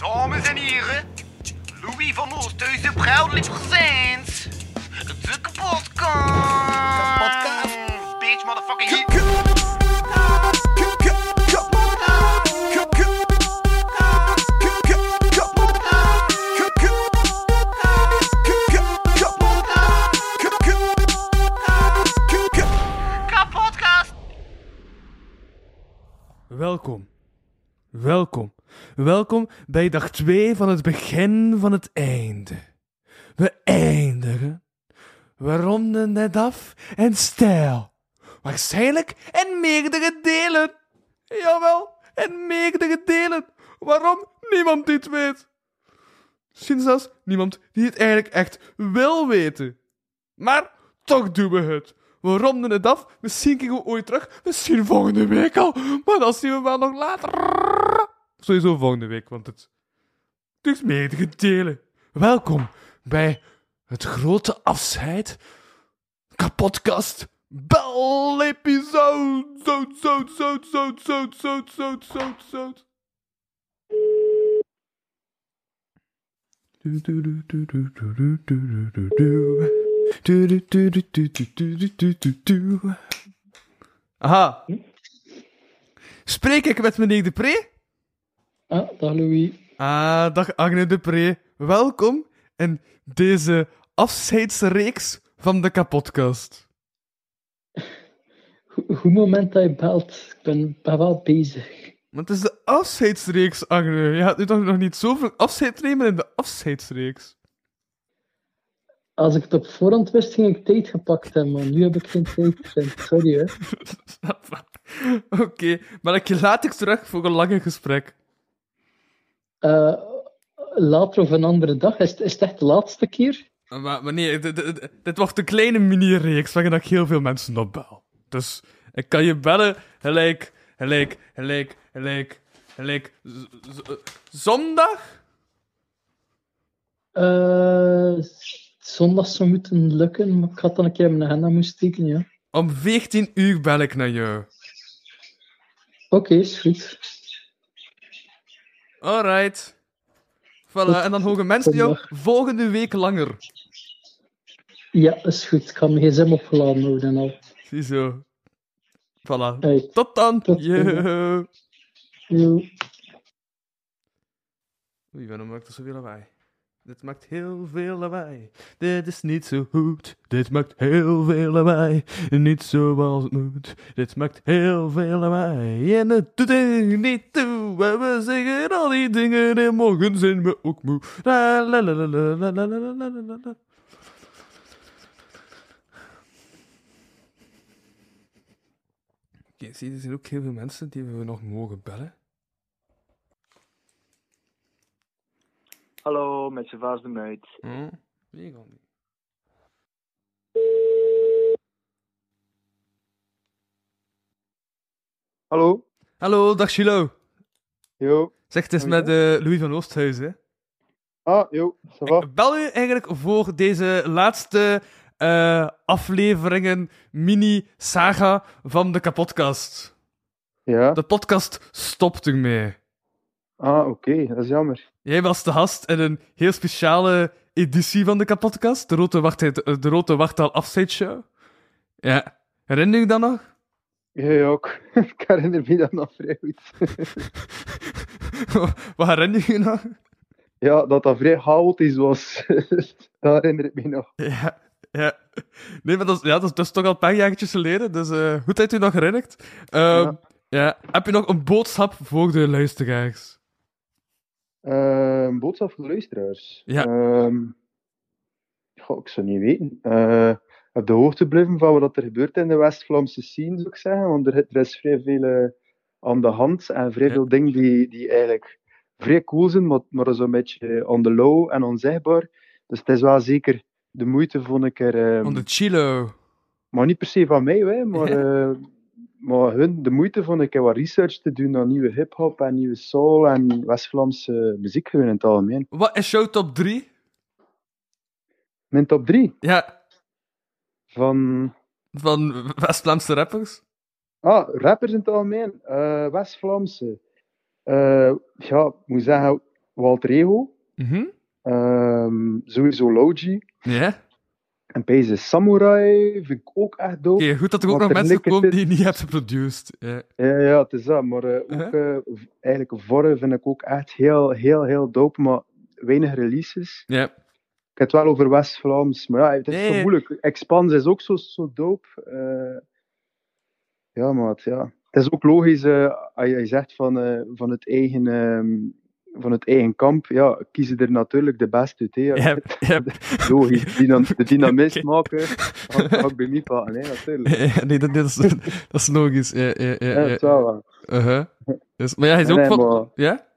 Dames en heren, Louis van Oosthuizen proudly presents de kapotkast. Kapotkast. Bitch, motherfucking hit. Welkom. Bij dag 2 van het begin van het einde. We eindigen. We ronden het af en stijl. Waarschijnlijk in meerdere delen. Jawel, in meerdere delen. Waarom? Niemand die het weet. Misschien zelfs niemand die het eigenlijk echt wil weten. Maar toch doen we het. We ronden het af. Misschien kijken we ooit terug. Misschien volgende week al. Maar dat zien we wel nog later. Sowieso volgende week, want het, is meerdere delen. Welkom bij het grote afscheid. Kapotkast. Bel episode. Do, do, do, do, do, do, do, do, do. Aha. Spreek ik met meneer Depree? Ah, dag Louis. Ah, dag Agne Depree. Welkom in deze afscheidsreeks van de kapotkast. Goed moment dat je belt. Ik ben, ben wel bezig. Want het is de afscheidsreeks, Agne. Je gaat nu toch nog niet zoveel afscheid nemen in de afscheidsreeks? Als ik het op voorhand wist, ging ik tijd gepakt hebben, maar nu heb ik geen tijd. Sorry, hè. Oké, maar ik laat ik terug voor een lange gesprek. Eh, later of een andere dag. Is, het- is het echt de laatste keer? Maar, maar nee, dit, wordt een kleine mini-reeks waarin ik heel veel mensen opbel. Dus ik kan je bellen gelijk, gelijk, gelijk, gelijk, gelijk. z- zondag? Eh, zondag zou moeten lukken, maar ik had dan een keer in mijn agenda moeten steken, ja. Om 14 uur bel ik naar jou. Oké, is goed. Alright. Voilà, en dan horen mensen jou volgende week langer. Ja, is goed. Ik kan mijn gsm opgeladen worden al. Ziezo. Voilà. Hey, Tot dan. Tot Yo. yo. Oei, waarom maakt er zoveel lawaai? Dit maakt heel veel lawaai. Dit is niet zo goed. Dit maakt heel veel lawaai. Niet zoals het moet. Dit maakt heel veel lawaai. En het doet er niet toe. We we zingen al die dingen en morgen zijn we ook moe. La, la, zie, er zijn ook heel veel mensen die we nog mogen bellen. Hallo, met je de meid. Hm? Wie? Hallo? Hallo, dag Shiloh. Zeg, het is met eh, Louis van Oosthuizen. Ah, va? Ik bel u eigenlijk voor deze laatste eh, afleveringen mini-saga van de kapotkast. Ja? De podcast stopt ermee. Ah, oké, dat is jammer. Jij was de gast in een heel speciale editie van de kapotkast, de Rode, Wachtheid, de Rode Wachttaal Afscheidsshow. Ja, herinner je dat nog? Ja, ook. ik herinner me dat nog vrij goed. Wat herinner je je nog? ja, dat dat vrij chaotisch was. dat herinner ik me nog. Ja, ja. Nee, maar dat is, ja, dat is, dat is toch al een paar jaartjes geleden, dus eh goed dat je nog herinnert. Ehm, ja. Ja. Heb je nog een boodschap voor de luisteraars? Eh, een boodschap voor de luisteraars. Ja. Ehm, goh, ik zou niet weten. Eh, op de hoogte blijven van wat er gebeurt in de West-Vlaamse scene, zou ik zeggen. Want er, er is vrij veel eh, aan de hand en vrij Ja. veel dingen die, die eigenlijk vrij cool zijn, maar, maar zo'n beetje on the low en onzichtbaar. Dus het is wel zeker de moeite, vond ik er. ehm, Om de chilo. maar niet per se van mij, hè, maar, eh, maar hun, de moeite vond ik er wat research te doen naar nieuwe hip-hop en nieuwe soul en West-Vlaamse muziek in het algemeen. Wat is jouw top 3? Mijn top 3 Ja, van. van West-Vlaamse rappers? Ah, rappers in het algemeen. Eh, West-Vlaamse. Eh, ja, moet zeggen, Walter Ego. Mhm. Ehm, sowieso Logi. Ja. En Pace Samurai vind ik ook echt dope. Oké, goed dat er ook nog mensen komen die je niet hebt geproduced. Ja. Ja, ja, het is dat. Maar eh, ook v- eigenlijk Vorre vind ik ook echt heel, heel, heel dope. Maar weinig releases. ja. Heb het wel over West-Vlaams. Maar ja, het is Nee. zo moeilijk. Expans is ook zo, zo dope. Eh, ja, maar het, ja. het is ook logisch eh, als je zegt van, eh, van, het eigen, ehm, van het eigen kamp. Ja, kiezen er natuurlijk de beste uit. hè. Ja. Logisch. De dynamist maken. Ik bij mij pakken, hè, natuurlijk. Ja, nee, dat, dat, is, dat is logisch. Ja, ja, ja, Ja, ja. dat is wel waar. Uh-huh. Dus, maar ja, hij is ook Nee, van... maar- Ja?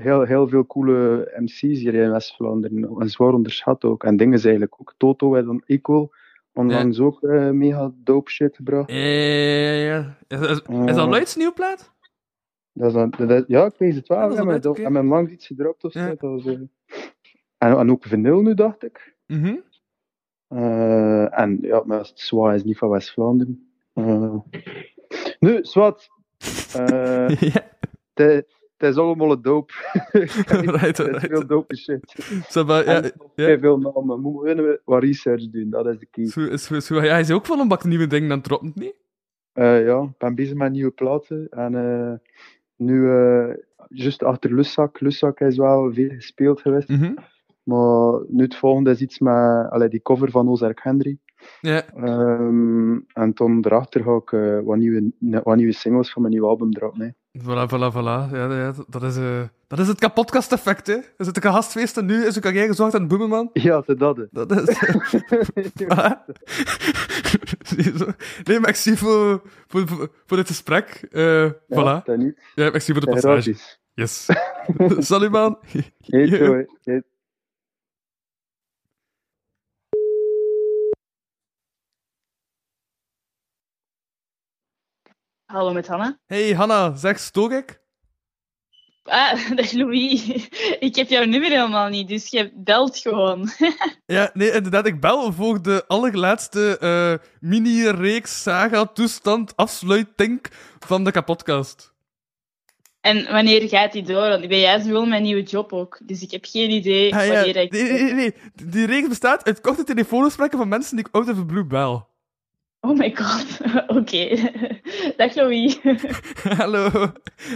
Heel, heel veel coole MC's hier in West-Vlaanderen. En zwaar onderschat ook. En dingen is eigenlijk ook. Toto en dan Equal. Onlangs ook eh, mega dope shit gebracht. Ja, ja, ja. Is, is, is dat Eh. Luids nieuw plaat? Dat is dan, dat ja, ik weet het wel. Ja, dat dat-. En men langs iets gedropt of zo. Ja. Dat was, eh, en, en ook vinyl nu, dacht ik. Mhm. Eh, en ja, maar Zwa is niet van West-Vlaanderen. Eh, nu, Zwat. Eh, ja, Het het is allemaal een dope. right, right. veel dope shit. Zo, maar, ja, En ja. Veel namen. Moeten we wat research doen, dat is de key. is goed. Ja, hij is ook van een bak nieuwe dingen aan het droppen, niet? Eh, ja, ik ben bezig met nieuwe platen. En eh, nu, eh juist achter Lussak. Lussak is wel veel gespeeld geweest. Mhm. Maar nu het volgende is iets met allee, die cover van Ozark Henry. Ja, Ehm, en dan daarachter ga ik eh, wat, nieuwe, wat nieuwe singles van mijn nieuwe album droppen. hè. Voilà, voilà, voilà. Ja, ja, dat, is, eh, dat is het kapotkast-effect, hè. Er zit een gastfeest en nu is een carrière gezorgd aan Boemerman. Ja, dat. hè. Dat is... Nee, merci voor, voor, voor, dit gesprek. Eh Ja, voilà. dat. Ja, merci voor de passage. Yes. Salut, man. Heet zo, hè. Heet. Hallo met Hanna. Hey, Hanna, zeg, stoor ik? Ah, dag Louis. Ik heb jouw nummer helemaal niet, dus je belt gewoon. Ja, nee, inderdaad, ik bel voor de allerlaatste eh, mini-reeks saga-toestand afsluiting van de kapotkast. En wanneer gaat die door? Want ik ben juist wel mijn nieuwe job ook, dus ik heb geen idee Ah, ja. wanneer ik... Nee, nee, nee, nee. Die reeks bestaat uit korte telefoongesprekken van mensen die ik out of the blue bel. Oh my god. Oké. Dag Louis. Hallo.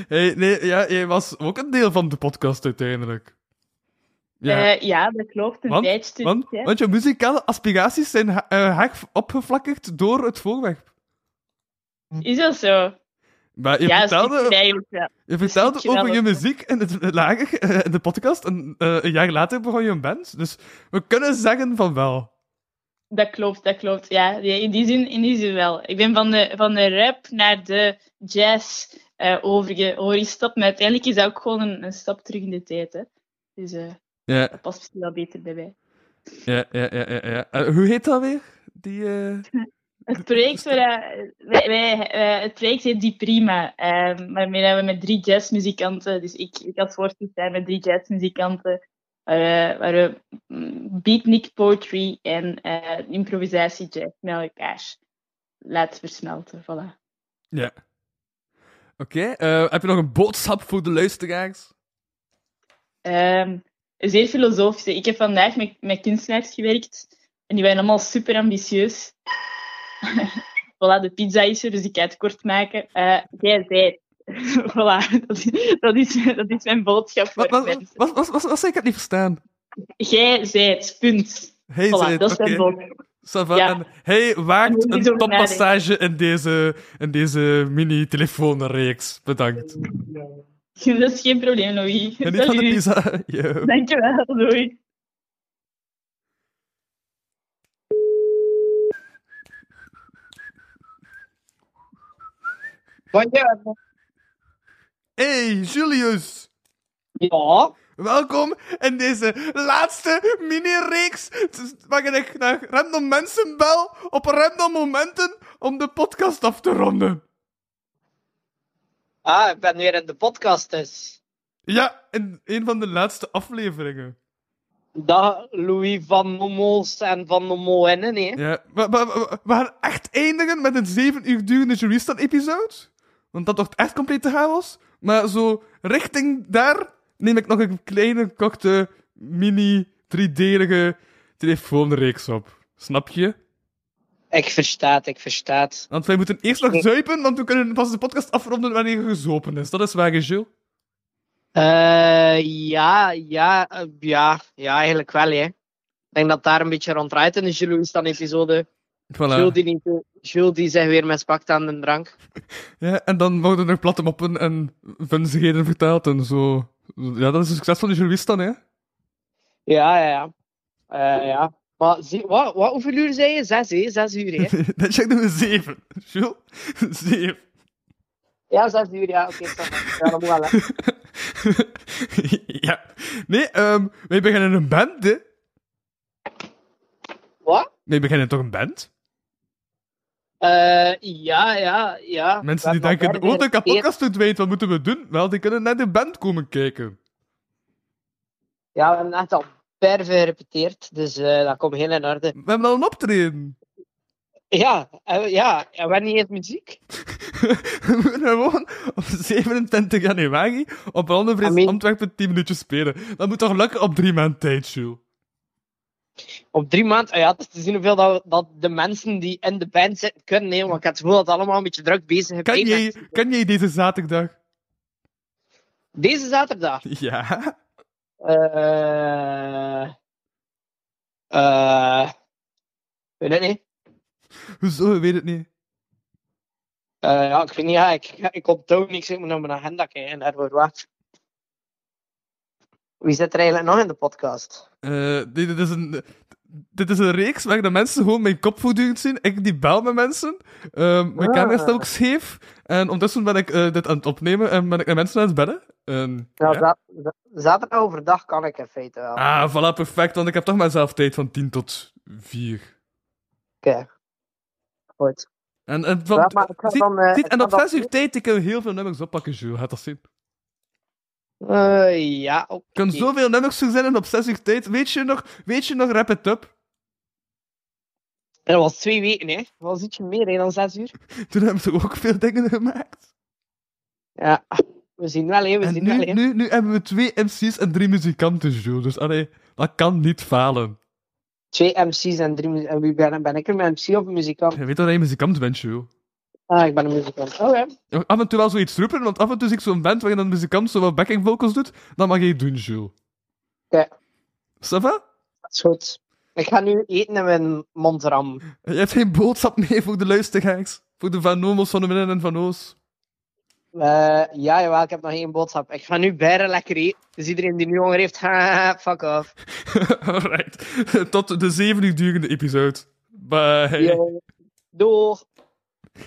Hey, nee, ja, jij was ook een deel van de podcast uiteindelijk. Ja, Ja, ja dat klopt. Een Want- tijdje. want, ja. want je muzikale aspiraties zijn ha- eh, hard opgevlakkerd door het voorwerp. Is dat zo? Maar je ja, vertelde, wel. je vertelde over je muziek in, het, lager, eh, in de podcast en eh, een jaar later begon je een band. Dus we kunnen zeggen van wel. Dat klopt, dat klopt. Ja, in, die zin, in die zin wel. Ik ben van de, van de rap naar de jazz overge, overgestapt, maar uiteindelijk is dat ook gewoon een, een stap terug in de tijd. Hè. Dus eh, Ja, dat past misschien wel beter bij mij. ja, ja, ja. ja, ja. Eh, hoe heet dat weer? Die, Het project, waar, wij, wij, het project heet Die Prima, waarmee we met drie jazzmuzikanten, dus ik, ik als voorzitter zijn met drie jazzmuzikanten, waar, we- waar we mm, beatnik poetry en eh, improvisatie jazz met elkaar laten versmelten. Voilà. Ja. Oké, eh, heb je nog een boodschap voor de luisteraars? Ehm, zeer filosofisch. Ik heb vandaag met, met kunstenaars gewerkt en die waren allemaal super ambitieus. voilà, de pizza is er, dus ik ga het kort maken. Eh jij zei voilà, dat is, dat, is, dat is mijn boodschap voor Wat, wat, wat, wat, wat, wat zei ik het niet verstaan? Jij zei het, punt. Hey, Voilà, zei het, dat is mijn oké. boodschap. Ja. En hey, En waagt hoe is een toppassage in deze, in deze mini-telefoonreeks. Bedankt. Dat is geen probleem, Louis. Geniet van de pizza. Yo. Dankjewel, doei. Hey, Julius. Ja, Welkom in deze laatste mini-reeks waarin ik naar random mensen bel op random momenten om de podcast af te ronden. ah, ik ben weer in de podcast dus. Ja, in een van de laatste afleveringen. Dag Louis van Momo's en van Momo en nee. Ja, we, we, we- we gaan echt eindigen met een 7 uur durende Juristan-episode. Want dat wordt echt complete chaos. Maar zo richting daar neem ik nog een kleine, korte, mini, 3D-ige telefoonreeks op. Snap je? Ik verstaat, ik verstaat. Want wij moeten eerst nog zuipen, want we kunnen pas de podcast afronden wanneer er gezopen is. Dat is waar, Jules. Eh, ja, ja, eh, ja, ja, eigenlijk wel, hè. Ik denk dat daar een beetje rond draait in de Jules dan episode. Voilà. Jules, die niet, Jules die zich weer mispakt aan de drank. Ja, en dan worden er platte moppen en vunzigheden verteld en zo. Ja, dat is een succes van de Jules dan, hè? Ja, ja, ja. Eh, ja. Maar zie, wat, wat, hoeveel uur zei je? Zes, hè? Zes uur, hè? Dat check we zeven. Jules, zeven. Ja, zes uur, ja. Oké. Ja, dat moet wel, hè. ja. Nee, ehm wij beginnen een band, hè? Wat? Nee, we beginnen toch een band? Eh, ja, ja, ja. Mensen die denken, oh, de kapotkast doet weet, wat moeten we doen? Wel, die kunnen naar de band komen kijken. Ja, we hebben echt al per gerepeteerd, dus eh, dat komt heel in orde. We hebben al een optreden. Ja, eh, ja, en wanneer is muziek? we moeten gewoon op 27 januari op Ronde Amen. Antwerpen 10 minuutjes spelen. Dat moet toch lukken op drie maanden tijd, Jules? Op drie maanden, ah ja, het is te zien hoeveel dat, dat de mensen die in de band zitten kunnen nemen, want ik heb het gevoel dat het allemaal een beetje druk bezig is. Kan jij, kan jij deze zaterdag? Deze zaterdag? Ja. Eh eh weet het niet. Hoezo? Weet het niet. Eh, ja, ik weet niet, ja, ik, ik onthoud niks, ik moet naar mijn agenda kijken en daarvoor wat. Wie zit er eigenlijk nog in de podcast? Eh, dit, dit is een... Dit is een reeks waar de mensen gewoon mijn kop voortdurend zien. Ik die bel met mensen. Ehm, mijn Ah. camera staat ook scheef. En ondertussen ben ik eh, dit aan het opnemen en ben ik met mensen aan het bellen. Ja. za- zaterdag overdag kan ik in feite wel. Ah, voilà, perfect. Want ik heb toch maar zelf tijd van 10 tot 4. Oké. Goed. En, en, van, Ja, ziet- dan, eh, ziet- en op dan- 6 uur tijd ik kan heel veel nummers oppakken, Jules. Gaat dat zien? Eh, ja, oké. Ik kan zoveel nummers verzinnen op 6 uur tijd. Weet je nog, weet je nog Wrap It Up? Dat was twee weken, hè. Dat was ietsje meer hè, dan zes uur. Toen hebben ze ook veel dingen gemaakt. Ja, we zien wel, hè. We En zien wel, nu, hè. nu, nu hebben we twee MC's en drie muzikanten, Jules. Dus allee, dat kan niet falen. Twee MC's en drie mu- En wie ben, ben ik er? Een MC of een muzikant? Je weet dat je muzikant bent, Jules. Ah, ik ben een muzikant. Oké. Af en toe wel zoiets roepen, want af en toe zie ik zo'n band waarin een muzikant zo wat backing vocals doet. Dan mag je doen, Jules. Oké. Ça va? Dat is goed. Ik ga nu eten in mijn mond rammen. Je hebt geen boodschap mee voor de luisteraars. Voor de Van Nomos, Van de Minnen en Van Oos. Eh, ja, jawel, ik heb nog één boodschap. Ik ga nu bijna lekker eten. Dus iedereen die nu honger heeft, haha, fuck off. Alright. Tot de zeven uur durende episode. Bye. Yo. Doeg.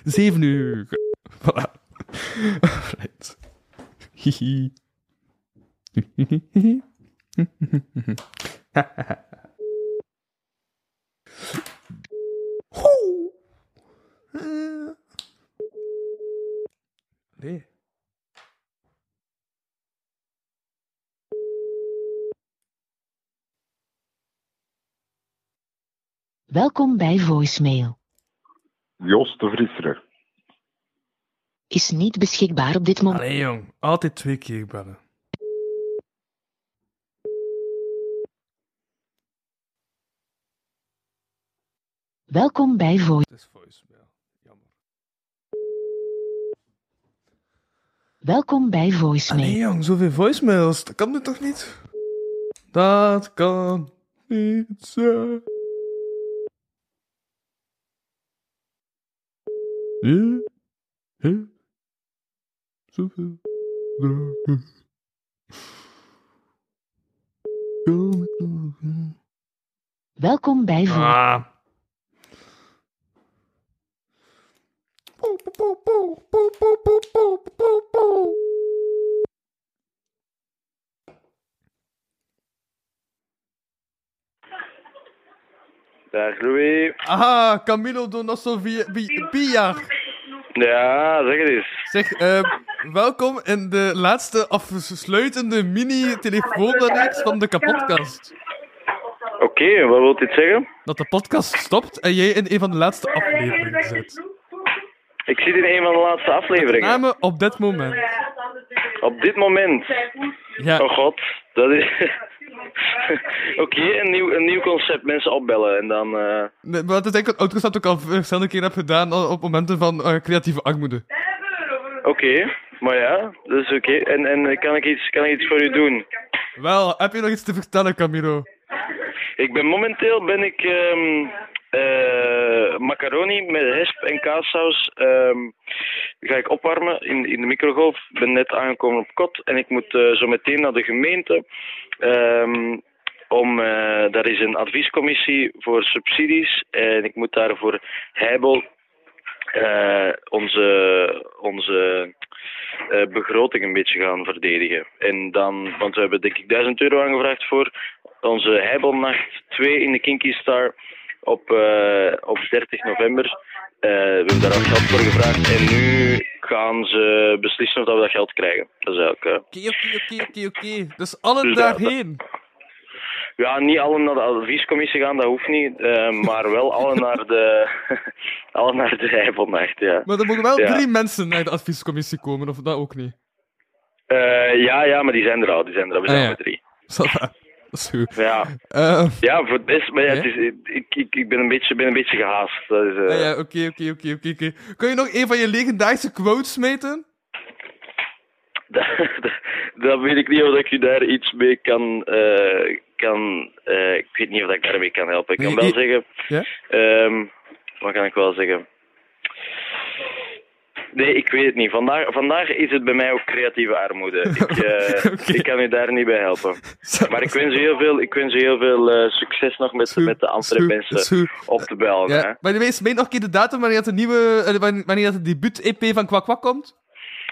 Zeven uur. Voilà. Hihi. Eh. Nee. Welkom bij voicemail. Jos de Vriesere. Is niet beschikbaar op dit moment. Allee, jong. Altijd twee keer bellen. Welkom bij voice. Het is voicemail. Jammer. Welkom bij Allee, voicemail. jong. Zoveel voicemails. Dat kan nu toch niet? Dat kan niet zijn. Welkom bij ah. Dag Louis. Ah, Camilo via, via, ja, zeg het eens. Zeg, eh, welkom in de laatste afsluitende mini-telefoonreeks van de kapotkast. Oké, wat wilt dit zeggen? Dat de podcast stopt en jij in een van de laatste afleveringen zit. Ik zit in een van de laatste afleveringen. Name op dit moment. Op dit moment. Ja. Oh god, dat is... Oké, een, nieuw, een nieuw concept. Mensen opbellen en dan... eh, Nee, maar dat is denk ik wat Outcast ook al verschillende keer heb gedaan op momenten van eh, creatieve armoede. Oké, maar ja, dat is oké. En, en kan, ik iets, kan ik iets voor u doen? Wel, heb je nog iets te vertellen, Camilo? Ik ben momenteel ben ik ehm, eh, macaroni met hesp en kaassaus ehm, ga ik opwarmen in, in de microgolf. Ik ben net aangekomen op kot en ik moet eh, zo meteen naar de gemeente. ehm, om, eh, daar is een adviescommissie voor subsidies en ik moet daarvoor Heibel eh, onze, onze begroting een beetje gaan verdedigen. En dan, want we hebben denk ik 1000 euro aangevraagd voor onze Heibelnacht 2 in de Kinky Star op, eh, op 30 november. Eh, we hebben daar ook geld voor gevraagd en nu gaan ze beslissen of dat we dat geld krijgen. Dat is eigenlijk... eh, Oké, oké, oké. Dus allen Dus dat- daarheen. ja, niet alle naar de adviescommissie gaan, dat hoeft niet. maar wel alle naar de, alle naar de Heibelnacht, ja. Maar er mogen wel Ja. drie mensen naar de adviescommissie komen, of dat ook niet? Ja, ja, maar die zijn er al. Die zijn er al. We Ah, zijn ja. met drie. Va. Dat is goed. Ja. Eh, Ja, voor het best, maar ja, het is, ik, ik, ik ben, een beetje, ben een beetje gehaast. Eh, ah ja, oké, oké, oké, oké. Kun je nog een van je legendarische quotes meten? dat, dat weet ik niet of ik u daar iets mee kan. eh, kan eh, ik weet niet of ik daarmee kan helpen. Ik kan wel je- zeggen. Ja? ehm, wat kan ik wel zeggen? Nee, ik weet het niet. Vandaag, vandaag is het bij mij ook creatieve armoede. Ik, eh, ik kan u daar niet bij helpen. Maar ik wens u heel veel, ik wens u heel veel eh, succes nog met, met de andere mensen op bellen. hè. Ja, maar de meet nog een keer de datum wanneer dat de nieuwe, eh, wanneer dat de debuut-EP van Kwak Kwak komt?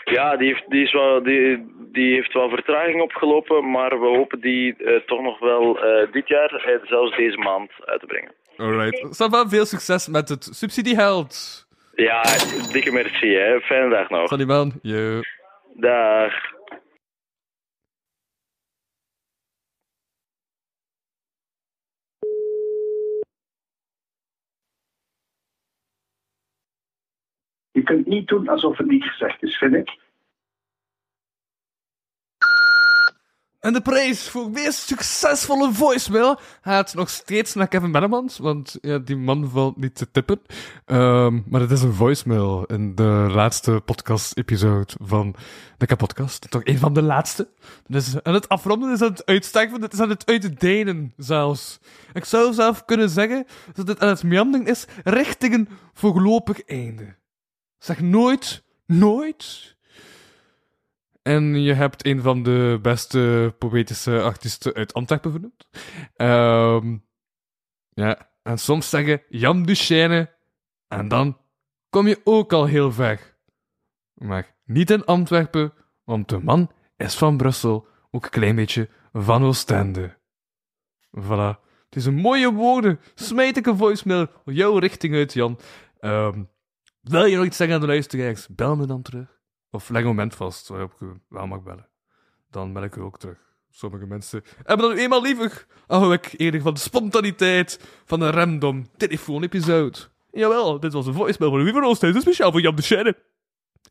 Ja, die heeft, die, is wel, die, die heeft wel vertraging opgelopen, maar we hopen die toch nog wel dit jaar, zelfs deze maand, uit te brengen. Alright. Sava, veel succes met het subsidiegeld. Ja, dikke merci, hè. Fijne dag nog. Van die man. Yo. Dag. Je kunt niet doen alsof het niet gezegd is, vind ik. En de prijs voor meest succesvolle voicemail gaat nog steeds naar Kevin Bennemans, want ja, die man valt niet te tippen. Ehm, maar het is een voicemail in de laatste podcast-episode van de Kapodcast. Toch een van de laatste. Dus aan het afronden is aan het uitsterven, het is aan het uitdenen zelfs. Ik zou zelf kunnen zeggen dat het aan het meanderen is richting een voorlopig einde. Zeg nooit, nooit en je hebt een van de beste poëtische artiesten uit Antwerpen vernoemd. Ehm, ja, en soms zeggen Jan Duchesne, en dan kom je ook al heel ver. Maar niet in Antwerpen, want de man is van Brussel, ook een klein beetje van Oostende. Voilà. Het is een mooie woorden. Smijt ik een voicemail jouw richting uit, Jan. Ehm, wil je nog iets zeggen aan de luisteraars? Bel me dan terug. Of leg een moment vast waarop je wel mag bellen. Dan bel ik u ook terug. Sommige mensen hebben dan eenmaal liever. Hou ik eerder van de spontaniteit van een random telefoonepisode. Jawel, dit was een voicemail van Louis van Oosthuizen, speciaal voor Jan de Scheine.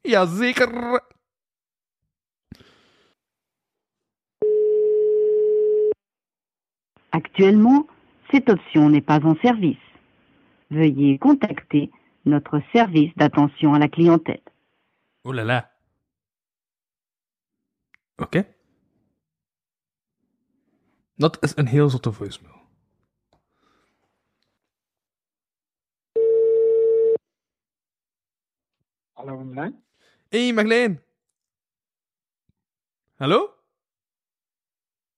Jazeker. Actuellement, cette option n'est pas en service. Veuillez contacter notre service d'attention à la clientèle. Oh là là. Oké. Dat is een heel zotte voicemail. Hallo Marlijn. Hey Marleen. Hallo?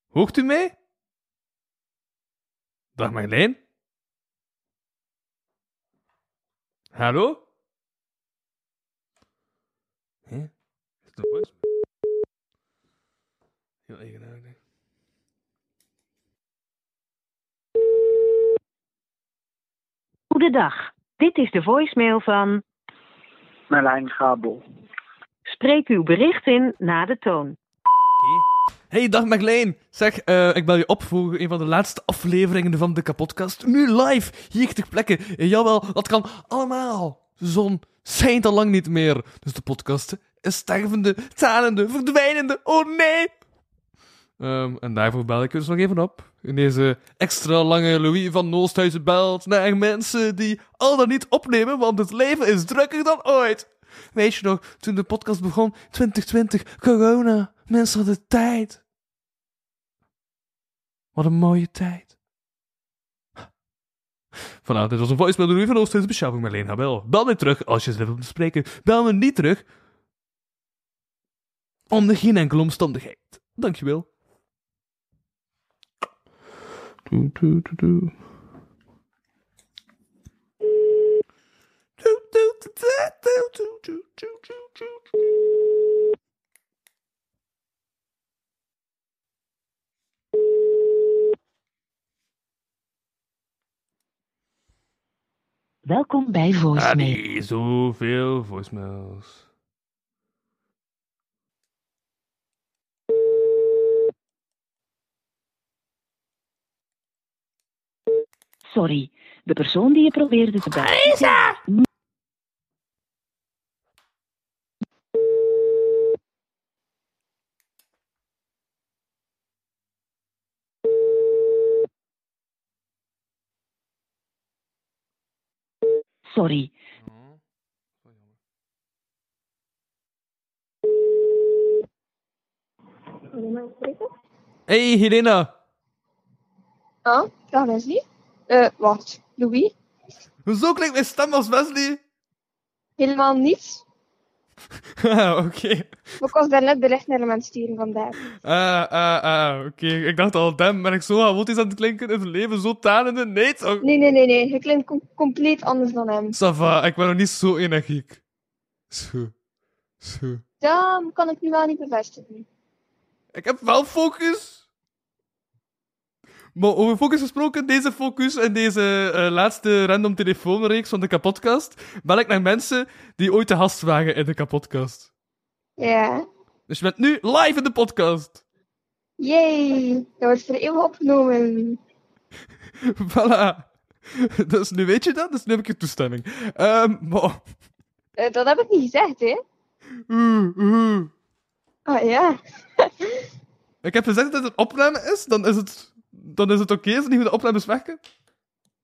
Hoort u mij? Dag Marleen. Hallo? Hé? Is het een voice? Heel eigenaardig. Goedendag. Dit is de voicemail van. Marlijn Gabel. Spreek uw bericht in na de toon. Hey, dag Marleen. Zeg, eh, ik bel je op voor een van de laatste afleveringen van de kapotcast. Nu live, hier ter plekke. En jawel, dat kan allemaal. De zon schijnt al lang niet meer. Dus de podcast is stervende, talende, verdwijnende. Oh nee! Ehm, en daarvoor bel ik dus nog even op. In deze extra lange Louis van Noosthuizen belt naar mensen die al dan niet opnemen, want het leven is drukker dan ooit. Weet je nog, toen de podcast begon, 2020, corona, mensen hadden tijd. Wat een mooie tijd. Vanavond, dit was een voicemail door Louis van Noosthuizen, speciaal voor Marleen Habel. Bel me terug als je ze wilt bespreken. Bel me niet terug. Onder geen enkele omstandigheid. Dankjewel. do, do, do, do. Welkom bij voicemail. Ja, die zoveel voicemails. Sorry, de persoon die je probeerde te bellen. Sorry, Hey, Helena. Ah, dag Wesley. Eh, wacht, Louis? Hoezo klinkt mijn stem als Wesley? Helemaal niet. Ah, oké. Maar ik was daarnet bericht naar hem aan het sturen vandaag. Ah, ah, ah, oké. Ik dacht al, damn, ben ik zo chaotisch aan het klinken in het leven, zo tanende? Nee, toch? Nee, nee, nee, nee. Je klinkt com- compleet anders dan hem. Sava, ik ben nog niet zo energiek. Zo. Zo. Dat kan ik nu wel niet bevestigen. Ik heb wel focus. Maar over focus gesproken, deze focus en deze eh, laatste random telefoonreeks van de kapotkast, bel ik naar mensen die ooit de gast waren in de kapotkast. Ja. Dus je bent nu live in de podcast. Yay. Dat wordt voor eeuwig opgenomen. Voilà. Dus nu weet je dat, dus nu heb ik je toestemming. Ehm maar... Eh, dat heb ik niet gezegd, hè? Oeh, oeh. Ah ja. Ik heb gezegd dat het een opname is, dan is het, dan is het oké als niet hoe de opnames werken.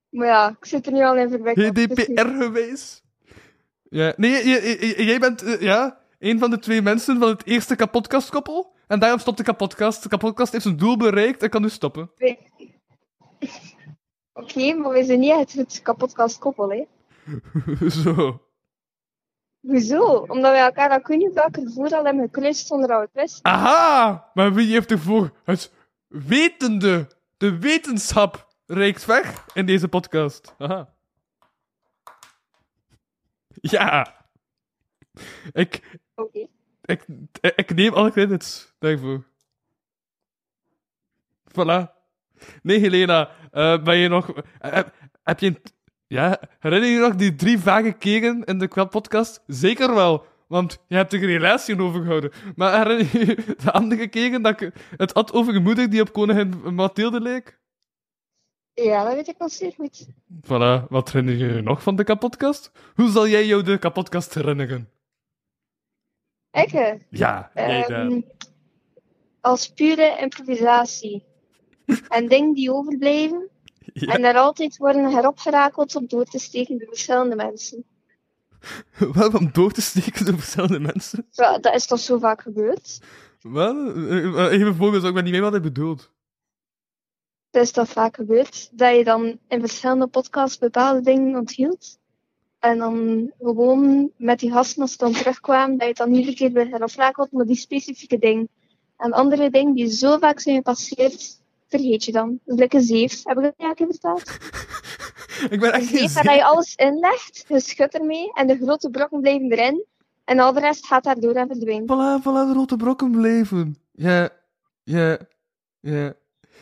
Maar ja, ik zit er nu al verwikkeld. dus GDPR geweest. Ja, nee, jij bent eh, ja, een van de twee mensen van het eerste kapotkastkoppel. En daarom stopt de kapotkast. De kapotkast heeft zijn doel bereikt en kan nu stoppen. Oké, maar we zijn niet het kapotkast koppel, hè? Zo. Hoezo? Omdat we elkaar al kunnen welke gevoel al hebben gekleurd zonder dat we het wisten. Aha! Maar wie heeft ervoor het wetende, de wetenschap reikt weg in deze podcast? Aha. Ja. Ik, ik, ik neem alle credits daarvoor. Voilà. Nee, Helena, eh, ben je nog... eh, heb, heb je... een- ja, herinner je je nog die drie vage keren in de podcast? Zeker wel, want je hebt er geen relatie over gehouden. Maar je de andere keren dat ik het had over je moeder die op koningin Mathilde leek? Ja, dat weet ik wel zeer goed. Voilà, wat herinner je je nog van de kapotkast? Hoe zal jij jou de kapotkast herinneren? Ik? Ja, jij. Ehm, als pure improvisatie. en dingen die overblijven. Ja. En daar altijd worden heropgerakeld om door te steken door verschillende mensen. Wel, om door te steken door verschillende mensen? Ja, dat is toch zo vaak gebeurd? Wel, eh, even voorbeeld, ik ben niet mee wat hij bedoelt. Het is toch vaak gebeurd dat je dan in verschillende podcasts bepaalde dingen onthield. En dan gewoon met die gasten, als ze dan terugkwamen, dat je het dan iedere keer weer heroprakelt met die specifieke ding. En andere dingen die zo vaak zijn gepasseerd, vergeet je dan. Dus lekker zeef. Heb ik dat ja keer verteld? Ik ben echt zeef waar je alles inlegt, je schudt ermee en de grote brokken blijven erin. En al de rest gaat daardoor en verdwijnt. Voilà, voilà, de rode brokken blijven. Ja, ja, ja.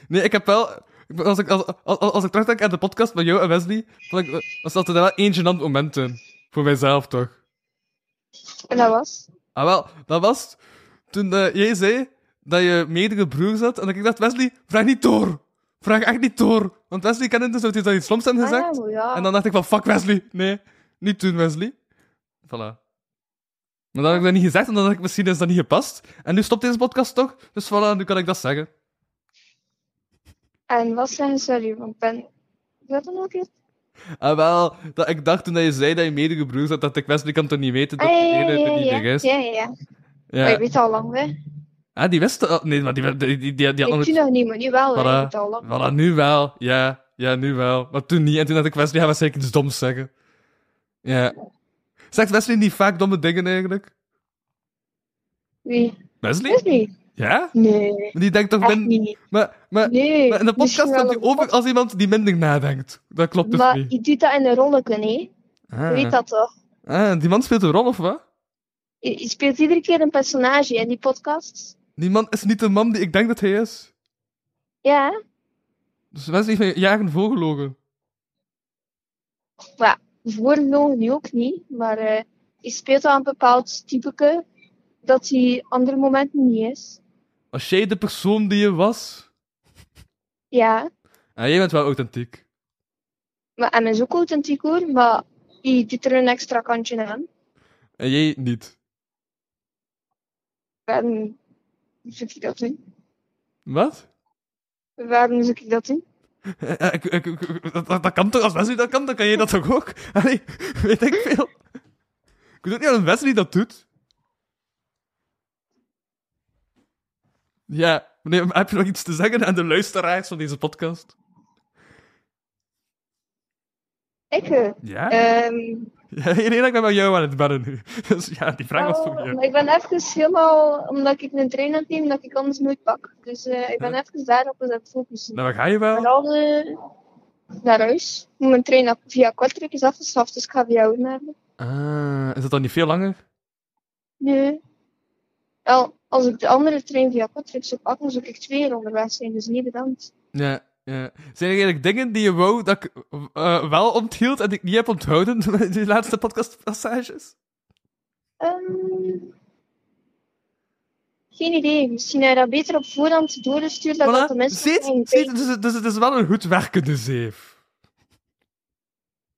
Nee, ik heb wel... Als ik, als, als, als ik terugdenk aan de podcast met jou en Wesley, vond ik, was dat er wel één gênant moment in. Voor mijzelf, toch? En dat was? Ah, wel, dat was toen eh, jij zei dat je meerdere broers had. En dat ik dacht, Wesley, vraag niet door. Vraag echt niet door. Want Wesley kende dus dat hij iets sloms hebben Ah, gezegd. ja. En dan dacht ik van, fuck Wesley. Nee, niet doen, Wesley. Voilà. Maar dan heb ik dat niet gezegd, en dan dacht ik, misschien is dat niet gepast. En nu stopt deze podcast toch? Dus voilà, nu kan ik dat zeggen. En wat zeggen sorry, want ben... Dat dan ook iets? Ah, wel, dat, ik dacht toen dat je zei dat je medegebroers had, dat ik Wesley kan toch niet weten dat Ah, ja, ja, ja, niet ja, is. ja, ja, ja. Ja. Maar je weet al lang, hè. Ah, die wist al... Nee, maar die, die, die, die, die had Ik toen nog niet, maar nu wel, al Voilà, nu wel. Ja, ja, nu wel. Maar toen niet. En toen had ik Wesley, ja, waarschijnlijk iets doms zeggen. Ja. Zegt Wesley niet vaak domme dingen eigenlijk? Wie? Wesley? Wesley? Ja? Nee. Maar die denkt toch... Echt min- niet. Maar, maar, Nee, maar in de podcast komt hij de over als iemand die minder nadenkt. Dat klopt dus Maar niet. je doet dat in een rolletje, hè. Ah. Je weet dat toch? Ah, die man speelt een rol, of wat? Je, je speelt iedere keer een personage in die podcast. Die man is niet de man die ik denk dat hij is. Ja, Dus Wesley van jagen vogelogen. maar voorlogen nu ook niet. Maar eh je speelt al een bepaald typeke dat hij andere momenten niet is. Was jij de persoon die je was? Ja, Ah, jij bent wel authentiek. maar en is ook authentiek hoor, maar je doet er een extra kantje aan. En jij niet. Waarom zou ik dat doen? Wat? Waarom zou ik dat ik- dat, dat kan toch, als Wesley dat kan, dan kan jij dat toch ook? Allee, weet ik veel. Ik weet ook niet dat Wesley dat doet. Ja, meneer, heb je nog iets te zeggen aan de luisteraars van deze podcast? Ik? Ja? ehm, Ja, ik ben bij jou aan het bellen nu. Dus ja, die vraag was voor oh, jou. maar ik ben even helemaal, omdat ik een het nemen, dat ik anders nooit pak. Dus eh, ik ben even daarop aan het focussen. Nou, waar ga je wel? Vooral eh, naar huis. Mijn trein op- via Kortrijk is afgeschaft, dus ik ga via Oudenaarde. Ah, is dat dan niet veel langer? Nee. Wel, als ik de andere trein via Kortrijk zou pakken, zou ik twee onderweg zijn, dus niet bedankt. Ja, ja. Zijn er eigenlijk dingen die je wou dat ik eh, wel onthield en die ik niet heb onthouden in die laatste podcastpassages? Ehm, geen idee. Misschien heb je dat beter op voorhand doorgestuurd, dat dat de mensen Ziet, ziet, dus, het- dus het is wel een goed werkende zeef.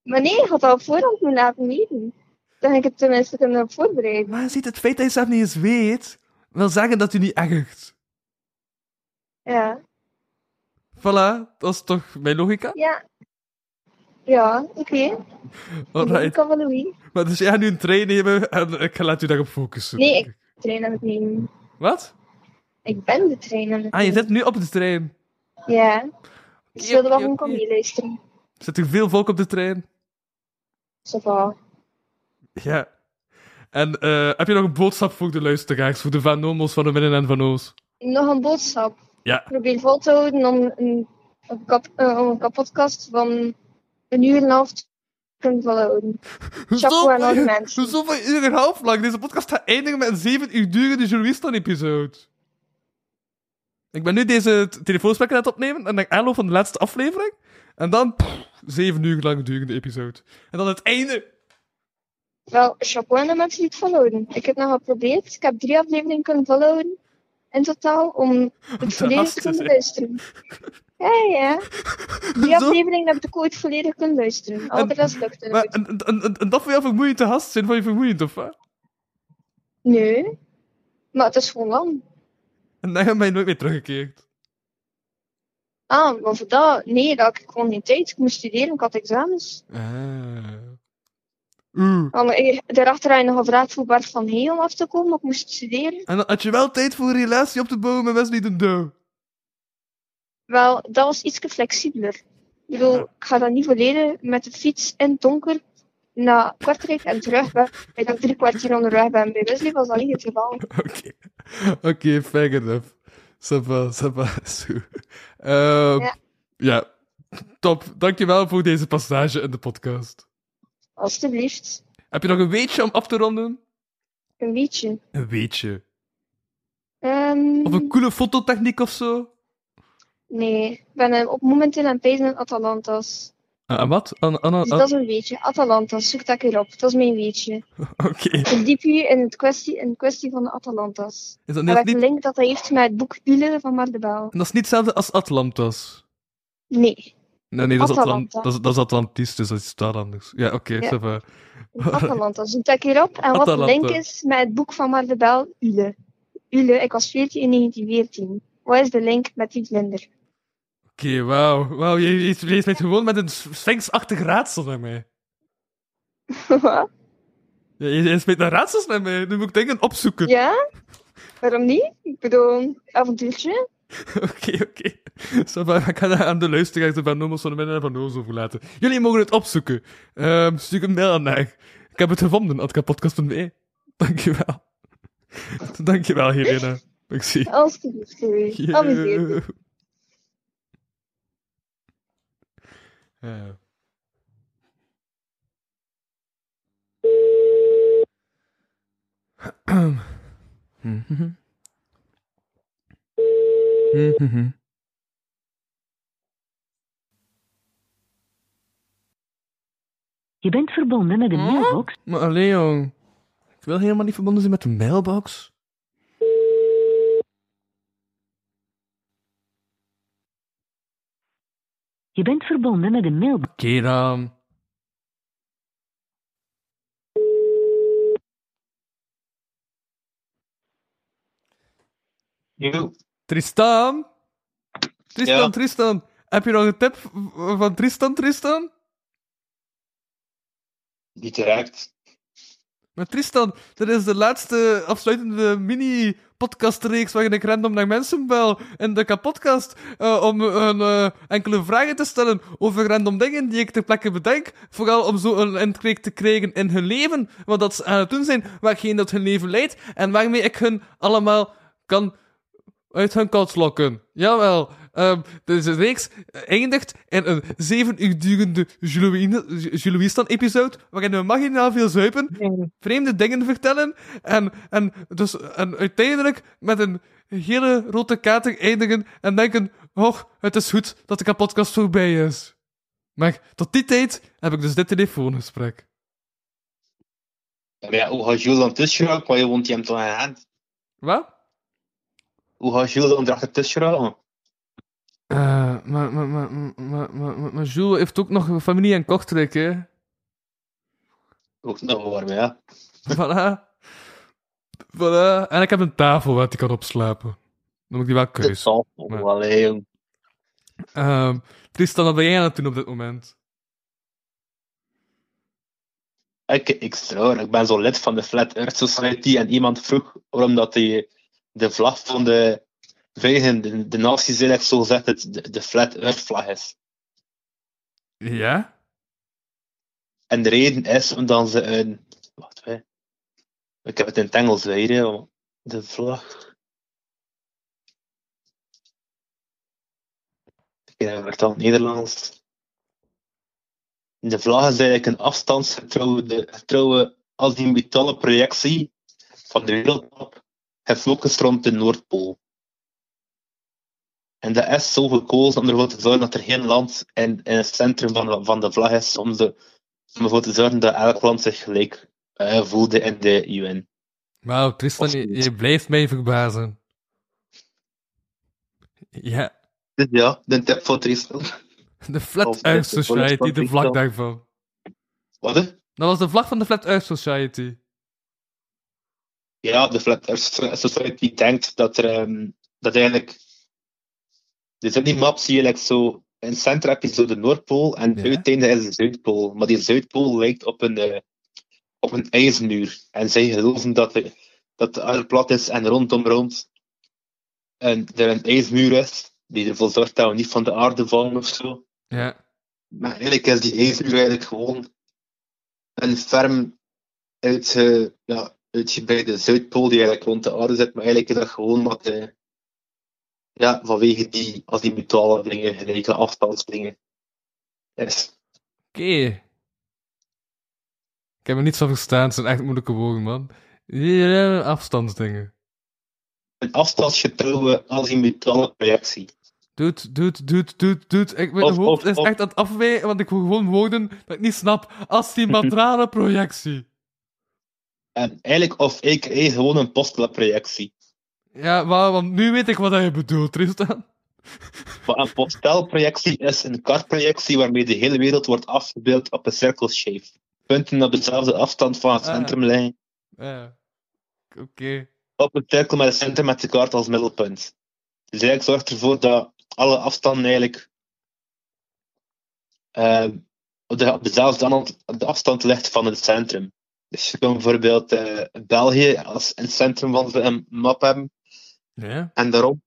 Maar nee, je had dat op voorhand moeten laten weten. Dan heb ik het tenminste kunnen voorbereiden. Maar ziet, het feit dat je zelf niet eens weet, wil zeggen dat u niet echt. Ja. Voilà, dat is toch mijn logica? Ja. Ja, oké. Alright. Ik kan wel Louis. Maar dus jij gaat nu een trein nemen en ik ga laten u daarop focussen. Nee, ik trein aan het nemen. Wat? Ik ben de trein aan het Ah, je zit nu op de trein. Ja. Ik wilde wel oké, gewoon oké. komen meeluisteren. Zit er veel volk op de trein? Va. Ja. En eh, heb je nog een boodschap voor de luisteraars, voor de Van Nomos van de Winnen en Van Oos? Nog een boodschap. Ja. Probeer vol te houden om een, een, kap, eh, om een kapotkast van een uur en een half te kunnen volhouden. Chapeau aan al die mensen. Hoezo van uur en een half lang? Deze podcast gaat eindigen met een 7 uur durende Journalistan-episode. Ik ben nu deze t- telefoonspreker aan het opnemen en dan aanloop van de laatste aflevering. En dan pff, 7 uur lang durende episode. En dan het einde. Wel, chapeau aan de mensen die het volhouden. Ik heb nog geprobeerd. Ik heb drie afleveringen kunnen volhouden. In totaal, om het volledig te kunnen luisteren. Ja, ja. Drie afleveringen heb ik ooit volledig kunnen luisteren. Al de rest Maar, niet. en, en, en, en dat voor jou vermoeiend te gast zijn, vond je vermoeiend, of wat? Nee. Maar het is gewoon lang. En dan ben je nooit meer teruggekeerd. Ah, maar voor dat... Nee, dat had ik gewoon geen tijd. Ik moest studeren, ik had examens. Ah. Maar ik- daarachter had je nog gevraagd voor Bart van Heel om af te komen, ik moest studeren. En had je wel tijd voor een relatie op te bouwen met Wesley de Douw. Wel, dat was iets flexibeler. Ik bedoel, ik ga dan niet volledig met de fiets in het donker naar Kortrijk en terug. ben. Ik dan drie kwartier onderweg ben. Bij Wesley was dat niet het geval. Oké, Oké, fair enough. Goed. Ehm, Ja. ja, top. Dankjewel voor deze passage in de podcast. Alsjeblieft. Heb je nog een weetje om af te ronden? Een beetje. Een weetje. Ehm, Of een coole fototechniek of zo? nee, ik ben eh, op momenteel aan het pijzen in Atalantas. Ah, en wat? An, an, an- Dus dat is een weetje. Atalantas, zoek dat keer op. Dat is mijn weetje. Oké. Verdiep je in het kwestie, in de kwestie van de Atalantas. Is dat En niet, link dat hij heeft met het boek van Mardebel. dat is niet hetzelfde als Atlantis? Nee. Nee, nee, dat is, Atlant, dat is, dat is Atlantis, dus dat is totaal anders. Ja, oké, Ja. ça va. Atalanta, zoek dat keer op. En wat de link is met het boek van Mardebel, Ule. Ule, ik was 14 in 1914. Wat is de link met die vlinder? Oké, wauw. Wauw, je, leest mij gewoon met een sphinx-achtig raadsel naar mij. Wat? Ja, je, je speelt naar raadsels naar mij. Nu moet ik dingen opzoeken. Ja? Waarom niet? Ik bedoel, avontuurtje. Oké, oké. Ik ga dat aan de luisteraars van Nomos van de Midden en van Ozo overlaten. Jullie mogen het opzoeken. Ehm stuur een mail aan mij. Ik heb het gevonden, atkapodcast.be. Dankjewel. Dankjewel, Helena. Ik zie. Alsjeblieft. Ja. Mhm. Mhm. Je bent verbonden met de mailbox. Maar alleen, jong. Ik wil helemaal niet verbonden zijn met de mailbox. Je bent verbonden met de mailbox. Oké dan. Tristan? Tristan, Ja? Tristan. Heb je nog een tip van Tristan, Tristan? Niet direct. Maar Tristan, dit is de laatste afsluitende mini-podcastreeks waarin ik random naar mensen bel in de kapodcast eh, om een, eh, enkele vragen te stellen over random dingen die ik ter plekke bedenk. Vooral om zo een inkijk te krijgen in hun leven, wat dat ze aan het doen zijn, waarheen dat hun leven leidt en waarmee ik hun allemaal kan uit hun kant lokken. Jawel. ehm deze reeks eindigt in een zeven uur durende Juloïstan-episode, waarin we maginaal veel zuipen, vreemde dingen vertellen, en, en, dus, en uiteindelijk met een hele rode kater eindigen en denken, oh, het is goed dat de podcast voorbij is. Maar tot die tijd heb ik dus dit telefoongesprek. Maar ja, hoe gaat Jules dan tussen? Want je woont hem toch aan hand. Wat? Hoe gaat Jules dan erachter tussen geraken? Eh, maar, maar, maar, maar, maar, Jules heeft ook nog familie in Kortrijk, hè? Ook nog warm, ja. Voilà. Voilà. En ik heb een tafel waar ik kan opslapen. Dan moet ik die wel kruisen. Maar... Allee, jong. Ehm, Tristan, wat ben jij aan het doen op dit moment? Ik, ik, ik ben zo lid van de Flat Earth Society en iemand vroeg waarom dat die, de vlag van de Verenigde de Naties eigenlijk zo gezegd het de, de Flat Earth vlag is. Ja? En de reden is omdat ze een... Wacht, hè. Ik heb het in het Engels weer, de vlag... Ik heb het al Nederlands. De vlag is eigenlijk een afstandsgetrouwe getrouwe azimutale projectie van de wereldmap, gefocust rond de Noordpool. En dat is zo gekozen om ervoor te zorgen dat er geen land in, in het centrum van, de- van de vlag is, om, de, om ervoor te zorgen dat elk land zich gelijk eh, voelde in de UN. Wauw, Tristan, je, je blijft mij verbazen. Ja. Ja, de tip voor Tristan. De Flat Earth de- Society, de vlag daarvan. Wat? Dat was de vlag van de Flat Earth Society. Ja, de Flat Earth Society denkt dat er ehm, dat eigenlijk. Dus in die map zie je like, zo. In het centrum heb je zo de Noordpool en het uiteinde is de Zuidpool. Maar die Zuidpool lijkt op een, eh, op een ijsmuur. En zij geloven dat de, dat de aarde plat is en rondom rond en er een ijsmuur is die ervoor zorgt dat we niet van de aarde vallen of zo. Ja. Maar eigenlijk is die ijsmuur eigenlijk gewoon een ferm uit, ja, uitgebreide Zuidpool die eigenlijk rond de aarde zit, maar eigenlijk is dat gewoon wat, eh, ja, vanwege die azimutale dingen, gelijke afstandsdingen. Is. Oké. Ik heb er niets van verstaan, het zijn echt moeilijke woorden, man. Ja, afstandsdingen. Een afstandsgetrouwe azimutale projectie. Doet, doet, doet, doet, doet. Ik, mijn Of- hoofd of- is of- echt aan het afwijken, want ik hoor gewoon woorden dat ik niet snap. Astimatrale projectie. En eigenlijk, of ik gewoon een postela-projectie. Ja, maar, want nu weet ik wat je bedoelt, Tristan. Maar een postelprojectie is een kaartprojectie waarmee de hele wereld wordt afgebeeld op een cirkelshape. Punten op dezelfde afstand van het Ah. centrumlijn. Ja. Oké. Op een cirkel met een centrum met de kaart als middelpunt. Dus eigenlijk zorgt ervoor dat alle afstanden eigenlijk eh, op, de, op dezelfde afstand ligt van het centrum. Dus je kan bijvoorbeeld eh, België als een centrum van een map hebben. Ja. En daarom,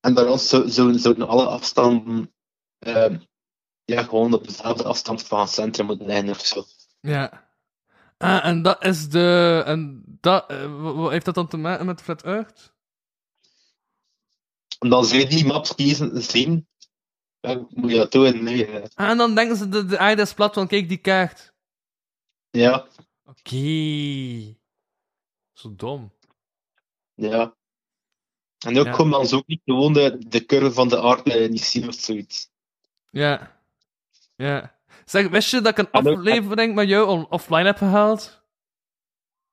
en daarom zo- zo- zouden alle afstanden eh, ja, gewoon op dezelfde afstand van het centrum moeten liggen of zo. Ja. Ah, en dat is de... En dat... wat heeft dat dan te maken met Flat Earth? En dan zij die maps kiezen, zien, dan moet je dat doen. Nee, eh, Ah, en dan denken ze, de, de aarde is plat, want kijk die kaart. Ja, Oké. Zo dom. ja. En ook Ja. dan zo ook niet gewoon de, de curve van de aarde niet zien of zoiets. Ja. Ja. Zeg, wist je dat ik een aflevering met jou offline heb gehaald?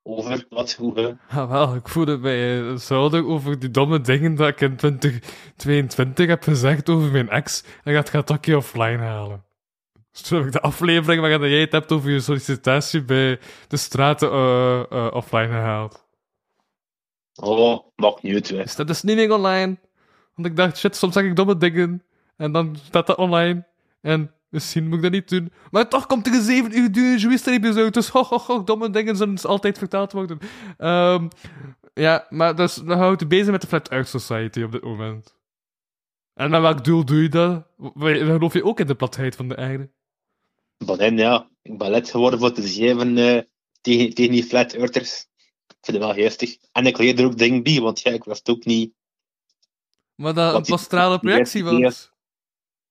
Over wat, hoe, hè? Ah, wel, ik voelde mij eh, schuldig over die domme dingen dat ik in 2022 heb gezegd over mijn ex. En gaat gaat dat keer offline halen. Dus heb ik de aflevering waarin jij het hebt over je sollicitatie bij de straten eh, eh, offline gehaald. Oh, maakt niet hè. Dus dat is niet meer online. Want ik dacht, shit, soms zeg ik domme dingen. En dan staat dat online. En misschien moet ik dat niet doen. Maar toch komt er een 7 uur durende uit. Dus ho, ho, ho, domme dingen zullen dus altijd vertaald worden. Ehm, ja, maar dus, dan hou ik bezig met de Flat Earth Society op dit moment. En met welk doel doe je dat? Geloof je ook in de platheid van de aarde? Dan, ja, ik ben lid geworden voor te zeven eh, tegen, tegen die flat earthers. Ik vind het wel geestig. En ik leer er ook dingen bij, want ja, ik wist ook niet... Maar dat een die projectie was.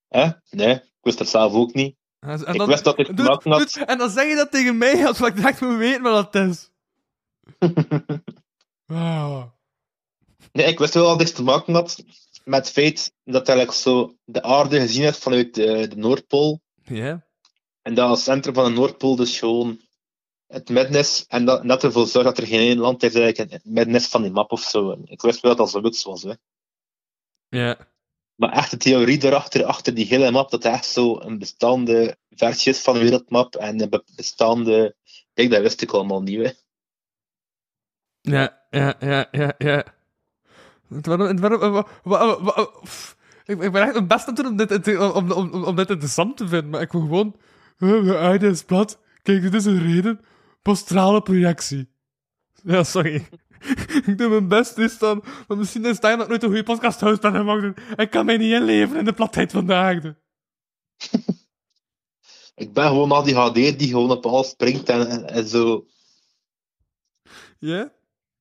Hè? Nee, ik wist dat zelf ook niet. En, en ik dan- wist dat ik had... doe- En dan zeg je dat tegen mij, als ik direct moet weten wat dat is. Wauw. Nee, ik wist wel dat ik te maken had met het feit dat eigenlijk zo de aarde gezien is vanuit de, de Noordpool. Ja. En dat het centrum van de Noordpool dus gewoon het midden is. En dat, dat ervoor zorgt dat er geen één land is eigenlijk het midden is van die map of zo. Ik wist wel dat dat zoiets was. Hè. Ja. Maar echt de theorie erachter, achter die hele map, dat het echt zo een bestaande versie is van de wereldmap. En een be- bestaande... Kijk, dat wist ik allemaal niet. Hè. Ja, ja, ja, ja, ja. Het Waarom, waarom, ik, ben echt mijn best aan het doen om dit, om, om, om, om dit interessant te vinden, maar ik wil gewoon... De aarde is plat. Kijk, dit is een reden. Postrale projectie. Ja, sorry. ik doe mijn best, is dan... Maar misschien is daar nog nooit een goede podcast host ben gemaakt. doen. Ik kan mij niet inleven in de platheid van de aarde. Ik ben gewoon al die HD die gewoon op alles springt en, en, en zo. Ja?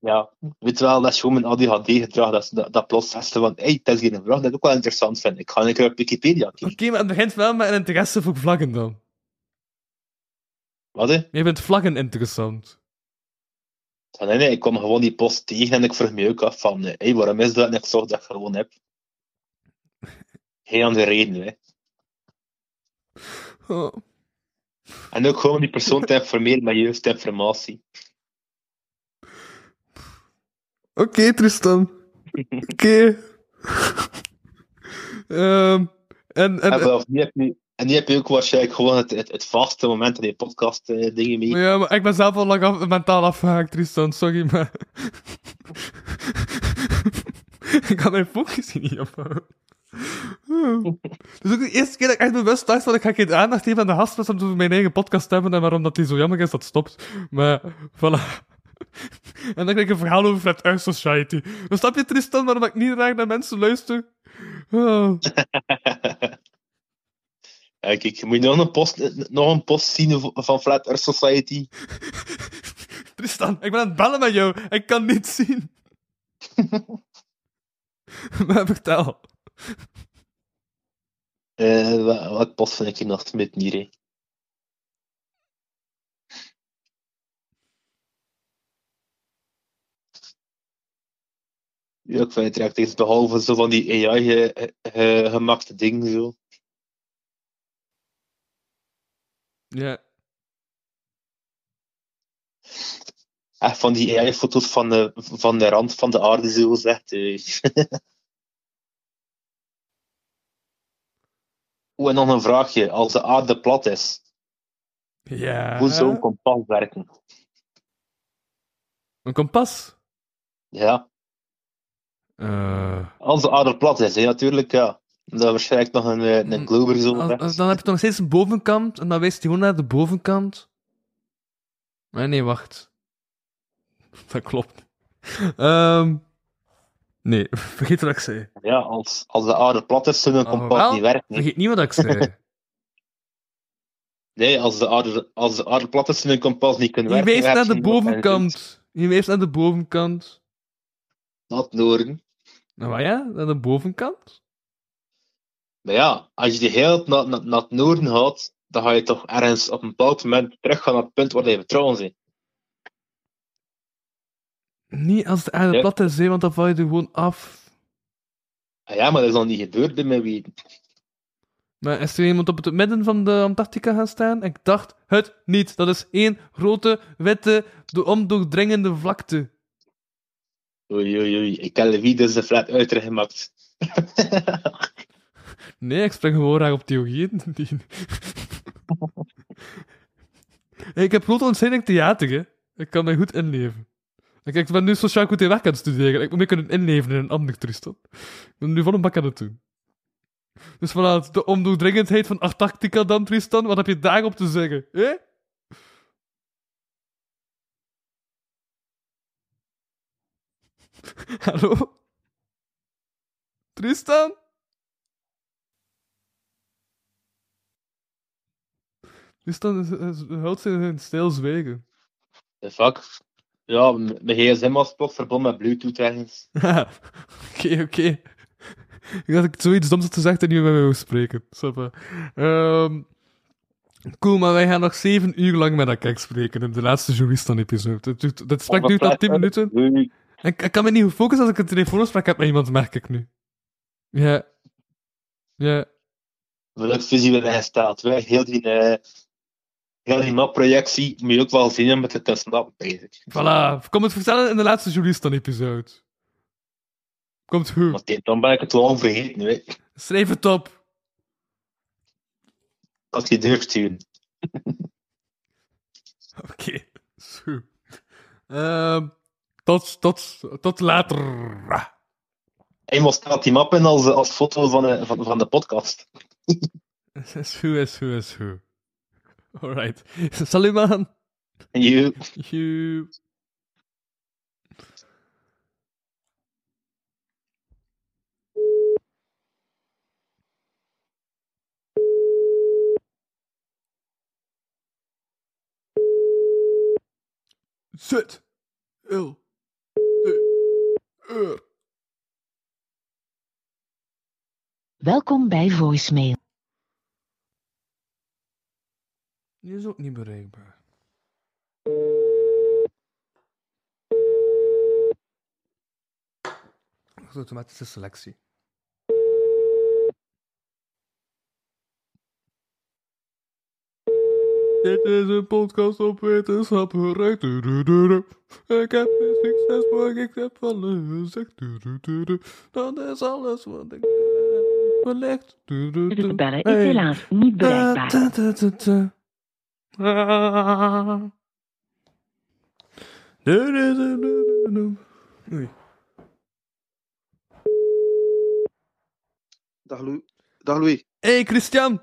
Ja, weet wel, dat is gewoon mijn ADHD-gedrag. Dat, dat, dat plots testen van, hey, dat is geen vraag dat ik ook wel interessant vind. Ik ga een keer op Wikipedia kijken. Oké, maar het begint wel met een interesse voor vlaggen dan. Wat, hè? Je vindt vlaggen interessant. Ja, Nee, nee, ik kwam gewoon die post tegen en ik vroeg me ook af van, eh, hey, waarom is dat? En ik zag dat ik gewoon heb. Geen andere reden, hè. Oh. En ook gewoon die persoon te informeren met juiste informatie. Oké, Tristan. Oké. Ehm, en, en, En, heb je, en nu heb je ook waarschijnlijk gewoon het, het, het vaste moment in die podcast eh, dingen mee. ja, maar ik ben zelf al lang af, mentaal afgehaakt, Tristan. Sorry, maar... ik kan mijn focus hier niet ophouden. Dus ook de eerste keer dat ik echt bewust dacht van ik ga geen aandacht geven aan de gast was om mijn eigen podcast te hebben en waarom dat die zo jammer is dat stopt. Maar, voilà. En dan krijg ik een verhaal over Flat Earth Society. Dan snap je, Tristan, waarom ik niet graag naar mensen luister? Oh. Ja, kijk, moet je nog een post, nog een post zien van Flat Earth Society? Tristan, ik ben aan het bellen met jou. Ik kan niet zien. maar vertel. Eh, wat, wat post vind ik hier nog met hè? Ja, ik vind het iets behalve zo van die AI ge- ge- gemaakte dingen zo. Ja. Echt van die AI-foto's van de, van de rand van de aarde, zo gezegd. eh. Oeh, en nog een vraagje. Als de aarde plat is, Ja. hoe zou een kompas werken? Een kompas? Ja. Eh, Als de aarde plat is, hè, natuurlijk, ja. Dat waarschijnlijk nog een, eh, een glober zo. Als- dan heb je nog steeds een bovenkant en dan wijst hij gewoon naar de bovenkant. Nee, nee, wacht. Dat klopt. Ehm nee, vergeet wat ik zei. Ja, als, als de aarde plat is, zou een kompas wel, niet werken. Vergeet niet wat ik zei. Nee, als de aarde, als de aarde plat is, kompas niet kunnen Je werken. wijst naar de bovenkant. Je wijst naar de bovenkant. Naar het noorden. Nou ja, naar de bovenkant? Maar ja, als je hele tijd naar, naar, naar het noorden gaat, dan ga je toch ergens op een bepaald moment terug gaan naar het punt waar je vertrouwen bent. Niet als de aarde Ja. plat is, hè, want dan val je er gewoon af. Ah ja, maar dat is al niet gebeurd bij mij weten. Maar is er iemand op het midden van de Antarctica gaan staan? Ik dacht het niet. Dat is één grote, witte, de ondoordringende vlakte. Oei, oei, oei. Ik heb de video's de flat uitgemaakt. Nee, ik spring gewoon graag op theorieën. Die... Hey, ik heb grote ontzettend theater, hè. Ik kan mij goed inleven. Ik, ik ben nu sociaal goed in werk aan studeren. Ik moet me kunnen inleven in een ander toestand. Ik ben nu van een bak aan het doen. Dus vanuit de ondoordringendheid van Antarctica dan, Tristan, wat heb je daarop te zeggen? hè? Hallo? Tristan? Is, is, houdt zich in stilzwijgen. De fuck? Ja, mijn gsm was plots verbonden met bluetooth ergens. Oké, oké. Ik dacht ik zoiets doms had gezegd en nu met mij wou spreken. Sapa. Ehm cool, maar wij gaan nog zeven uur lang met elkaar spreken in de laatste Juristan-episode. Dat, gesprek duurt al tien minuten. Ik, ik kan me niet focussen als ik een telefoongesprek heb met iemand, merk ik nu. Ja. Ja. Welke visie we hebben gesteld. Wij, heel die, eh heel die mapprojectie moet je ook wel zien met het snappen, bezig. Voilà. Kom het vertellen in de laatste Juristan-episode. Komt goed. Dan ben ik het wel vergeten, weet je. Schrijf het op. Als je durft sturen. Oké. Zo. Ehm, tot, tot, tot later. Eenmaal staat die map in als, als foto van, de- van, van de podcast. Is goed, is goed, is goed. Alright. Salut man. You. You. Zet. L. D. R. Welkom bij voicemail. Die is ook niet bereikbaar. Automatische selectie. Dit is een podcast op wetenschap du. Ik heb geen succes, maar ik heb alles gezegd. Dat is alles wat ik heb belegd. Du- De du. beller is helaas niet bereikbaar. Oei. Dag, Lou Dag Louis. Hey Christian.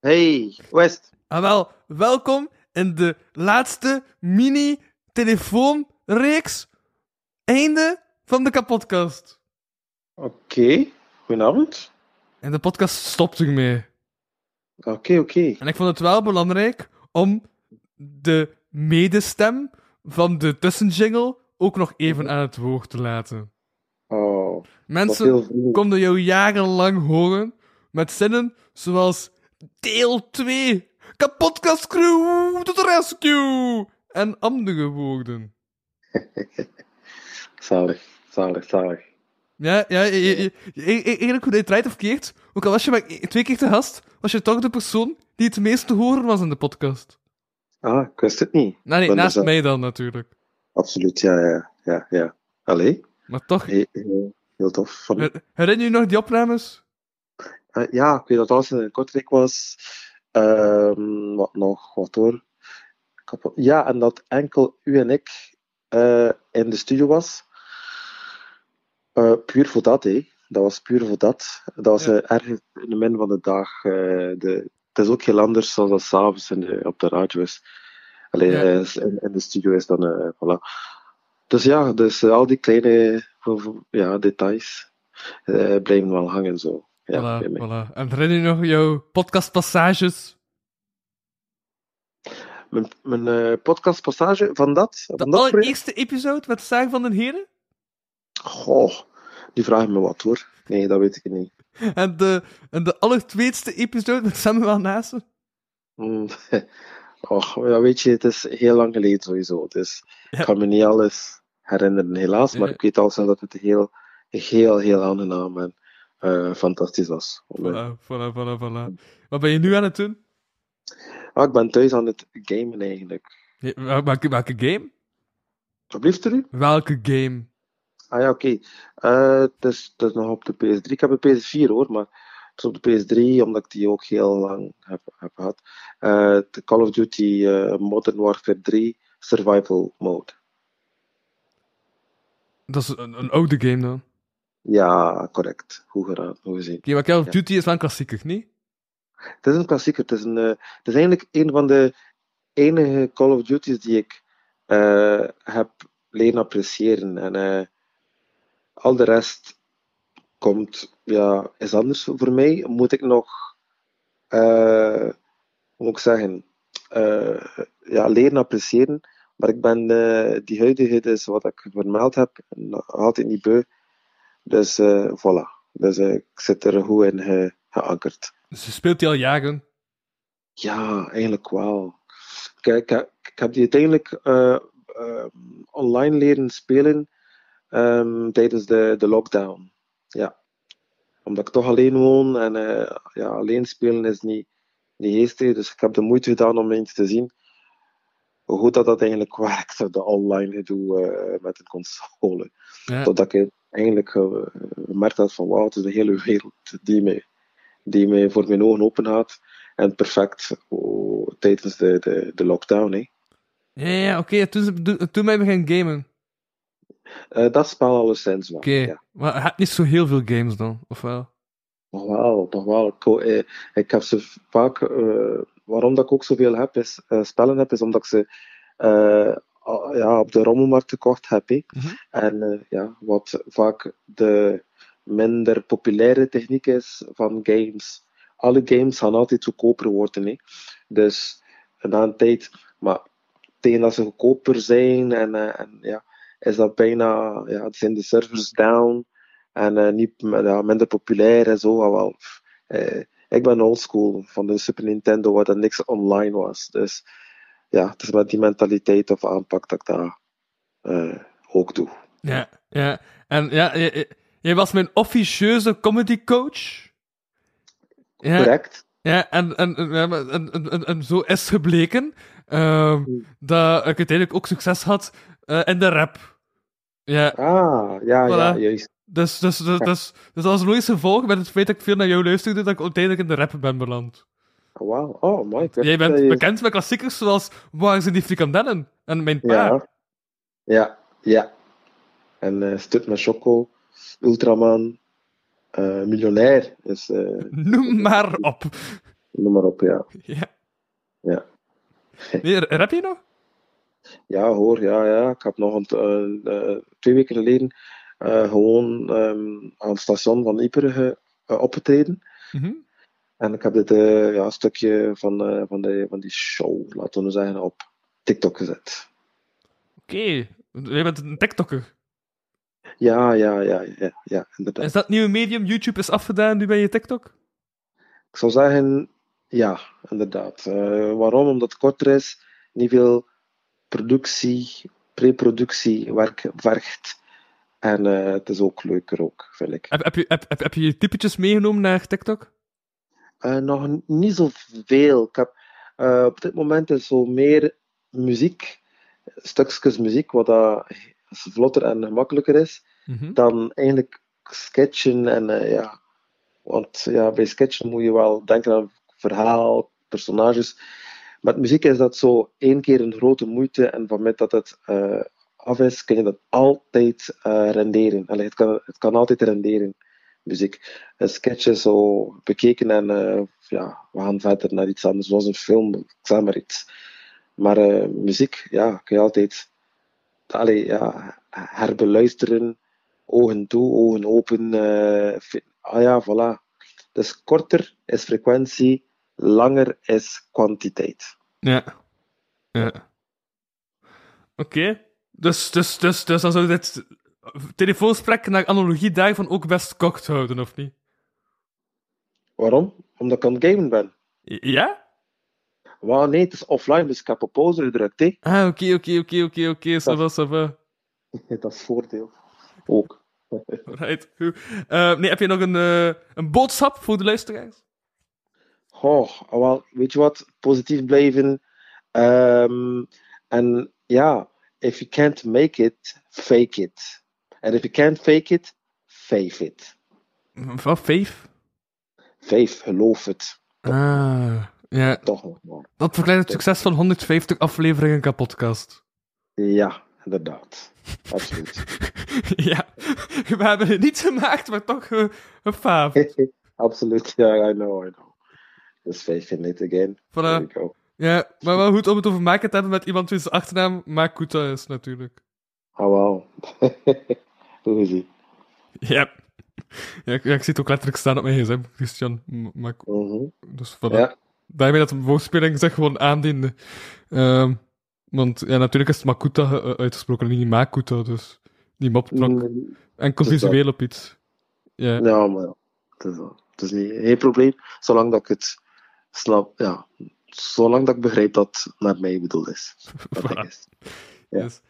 Hey, West. Ah, wel, welkom in de laatste mini-telefoonreeks. Einde van de kapotkast. Oké, goedenavond. En de podcast stopt ermee. Oké, oké. En ik vond het wel belangrijk om de medestem van de tussenjingle ook nog even aan het woord te laten. Oh, Mensen konden jou jarenlang horen met zinnen zoals deel 2, kapotkast crew to the rescue en andere woorden. Zalig, zalig, zalig. Ja, ja, je- je- je- eigenlijk hoe je het draait of keert, ook al was je maar twee keer te gast, was je toch de persoon die het meest te horen was in de podcast. Ah, ik wist het niet. Nee, nee is naast dat- mij dan natuurlijk. Absoluut, ja, ja, ja, ja. Allee. Maar toch. Hey, heel, heel tof. Van... Herinner je nog die opnames? Eh, ja, ik weet dat als het in Kortrijk was. Ehm, wat nog? Wat hoor? Ja, en dat enkel u en ik eh, in de studio was. Eh, puur voor dat, hé. dat was puur voor dat. Dat was Ja. eh, ergens in de midden van de dag. eh, de, het is ook heel anders zoals dat s'avonds de- op de radio is. Alleen Ja. eh, in, in de studio is dan, eh, voilà. Dus ja, dus eh, al die kleine ja, details blijven wel hangen zo. Ja, voilà, voilà. En herinner je nog jouw podcastpassages? Mijn, mijn podcastpassage van dat? De van dat project? allereerste episode met Zaag van den Heren? Goh, die vragen me wat hoor. Nee, dat weet ik niet. En de, en de allertweetste episode met Samuel Naassen? Hmm. Och, ja, weet je, het is heel lang geleden sowieso. Dus ik kan me niet alles herinneren, helaas. Maar Ja. ik weet al dat het heel, heel, heel aangenaam en eh, fantastisch was. Voilà, voilà, voilà, voilà. Wat ben je nu aan het doen? ah, ik ben thuis aan het gamen eigenlijk. Ja, wel- welke, welke game? Alsjeblieft, u? Welke game? Ah ja, oké. Eh, het, is, het is nog op de PS3. Ik heb een PS4 hoor, maar het is op de PS3, omdat ik die ook heel lang heb, heb gehad. Eh, de Call of Duty eh, Modern Warfare 3 Survival Mode. Dat is een, een oude game dan. Ja, correct. Goed gedaan, goed gezien. maar Call of Ja. Duty is wel een klassieker, niet? Het is een klassieker. Het is, een, eh, het is eigenlijk een van de enige Call of Duties die ik eh, heb leren appreciëren. En eh, al de rest komt, ja, is anders voor mij. Moet ik nog, hoe moet ik zeggen, eh, ja, leren appreciëren. Maar ik ben eh, die huidige, dus wat ik vermeld heb, altijd niet beu. Dus voilà. Dus ik zit er goed in ge- geankerd. Dus je speelt die al jaren. Ja, eigenlijk wel. Kijk, ik, heb- ik heb die uiteindelijk online leren spelen ehm, tijdens de, de lockdown. Ja. Omdat ik toch alleen woon en eh, ja, alleen spelen is niet, niet geestig. Dus ik heb de moeite gedaan om eens te zien hoe goed dat, dat eigenlijk werkt, de online gedoe eh, met een console. Ja. Totdat ik eigenlijk eh, gemerkt had van wauw, het is de hele wereld die mij, die mij voor mijn ogen open gaat. En perfect oh, tijdens de, de, de lockdown. Hè. Ja, ja, oké. Toen, toen, toen ben je gamen. Eh, dat spel alleszins wel. Oké. Ja. Maar je hebt niet zo heel veel games dan, of wel? Nog wel, nog wel. Ik, eh, ik heb ze vaak, eh, waarom dat ik ook zoveel heb, is, spellen heb, is omdat ik ze ja, op de rommelmarkt gekocht heb. hè. En ja, wat vaak de minder populaire techniek is van games. Alle games gaan altijd goedkoper worden. Hè. Dus na een tijd, maar tegen dat ze goedkoper zijn en, en ja, is dat bijna, ja, zijn de servers down en eh, niet, ja, minder populair en zo. Wel, eh, ik ben oldschool van de Super Nintendo waar er niks online was. Dus ja, het is met die mentaliteit of aanpak dat ik dat eh, ook doe. Ja, ja. En ja, jij was mijn officieuze comedy coach. Ja, Correct. Ja, en, en, en, en, en, zo is gebleken ehm, dat ik uiteindelijk ook succes had in de rap. Ja. Ah, ja, ja, juist. Dus, dus, dus, dus, dus als logisch gevolg met het feit dat ik veel naar jou luisterde, dat ik uiteindelijk in de rap ben beland. Wauw, oh god. Jij bent je- bekend met klassiekers zoals Waar zijn die frikandellen? En Mijn pa. Ja, ja, ja. En eh Stut met Choco, Ultraman, eh, Miljonair. Dus, eh, Noem maar op. noem maar op, ja. Ja. Ja, Nee, rap je nog? Ja hoor, ja, ja. Ik heb nog een, eh, eh, twee weken geleden eh, gewoon ehm, aan het station van Ieper opgetreden. Mhm. En ik heb dit ja, stukje van, van, de, van die show, laten we zeggen, op TikTok gezet. Oké, jij bent een TikToker. Ja, ja, ja, ja, ja, inderdaad. Is dat nieuwe medium? YouTube is afgedaan, nu ben je TikTok? Ik zou zeggen, ja, inderdaad. Waarom? Omdat het korter is, niet veel productie, pre-productie werk vergt. En eh, het is ook leuker, ook, vind ik. Heb, heb, je, heb, heb, heb je je typetjes meegenomen naar TikTok? Eh, nog niet zoveel. Ik heb, eh, op dit moment is zo meer muziek, stukjes muziek, wat dat vlotter en gemakkelijker is, Mhm. dan eigenlijk sketchen. En ja, want ja, bij sketchen moet je wel denken aan verhaal, personages. Met muziek is dat zo één keer een grote moeite en van met dat het eh, af is, kun je dat altijd eh, renderen. Allee, het, kan, het kan altijd renderen. muziek. Een sketch zo bekeken en eh, ja, we gaan verder naar iets anders. Zoals een film, ik zeg maar iets. Maar muziek, ja, kun je altijd allee, ja, herbeluisteren. Ogen toe, ogen open. ah ja, voilà. Dus korter is frequentie, langer is kwantiteit. Ja. Ja. Oké. Dus, dus, dus, dus dan zou je dit telefoonsprek naar analogie daarvan ook best kort houden, of niet? Waarom? Omdat ik aan het gamen ben. Ja? Wel, nee, het is offline, dus ik heb op pauze gedrukt. Hè. Ah, oké, oké, oké, oké, oké, ça va, ça va. dat is voordeel. Ook. Right, goed. Eh, nee, heb je nog een, eh, een boodschap voor de luisteraars? Oh, wel, weet je wat? Positief blijven. Ehm, en ja, if you can't make it, fake it. And if you can't fake it, fave it. Wat, vijf? Fave, geloof het. Ah, ja. Toch nog maar. Dat verklaart het succes van 150 afleveringen in podcast. Ja, inderdaad. Absoluut. ja, we hebben het niet gemaakt, maar toch uh, een faaf. Absoluut, ja, I know, I know. Dus fave it again. Voilà. Ja, maar wel goed om het over maken te hebben met iemand wie's achternaam Makuta is, natuurlijk. Oh, wow. Hoe is ie? Ja. Ja, ik, ja, ik zie het ook letterlijk staan op mijn gsm, Christian Makuta. Dus voilà. Ja. Daarmee dat de woordspeling zich gewoon aandiende. Ehm, want ja, natuurlijk is het Makuta eh, uitgesproken, en niet Makuta, dus die mop trok Mm, enkel visueel op iets. Ja. Ja, maar ja, het is, het is niet, geen probleem. Zolang dat ik het snap, ja. Zolang dat ik begrijp dat naar mij bedoeld is. Dat Voilà. is. Ja. Yes.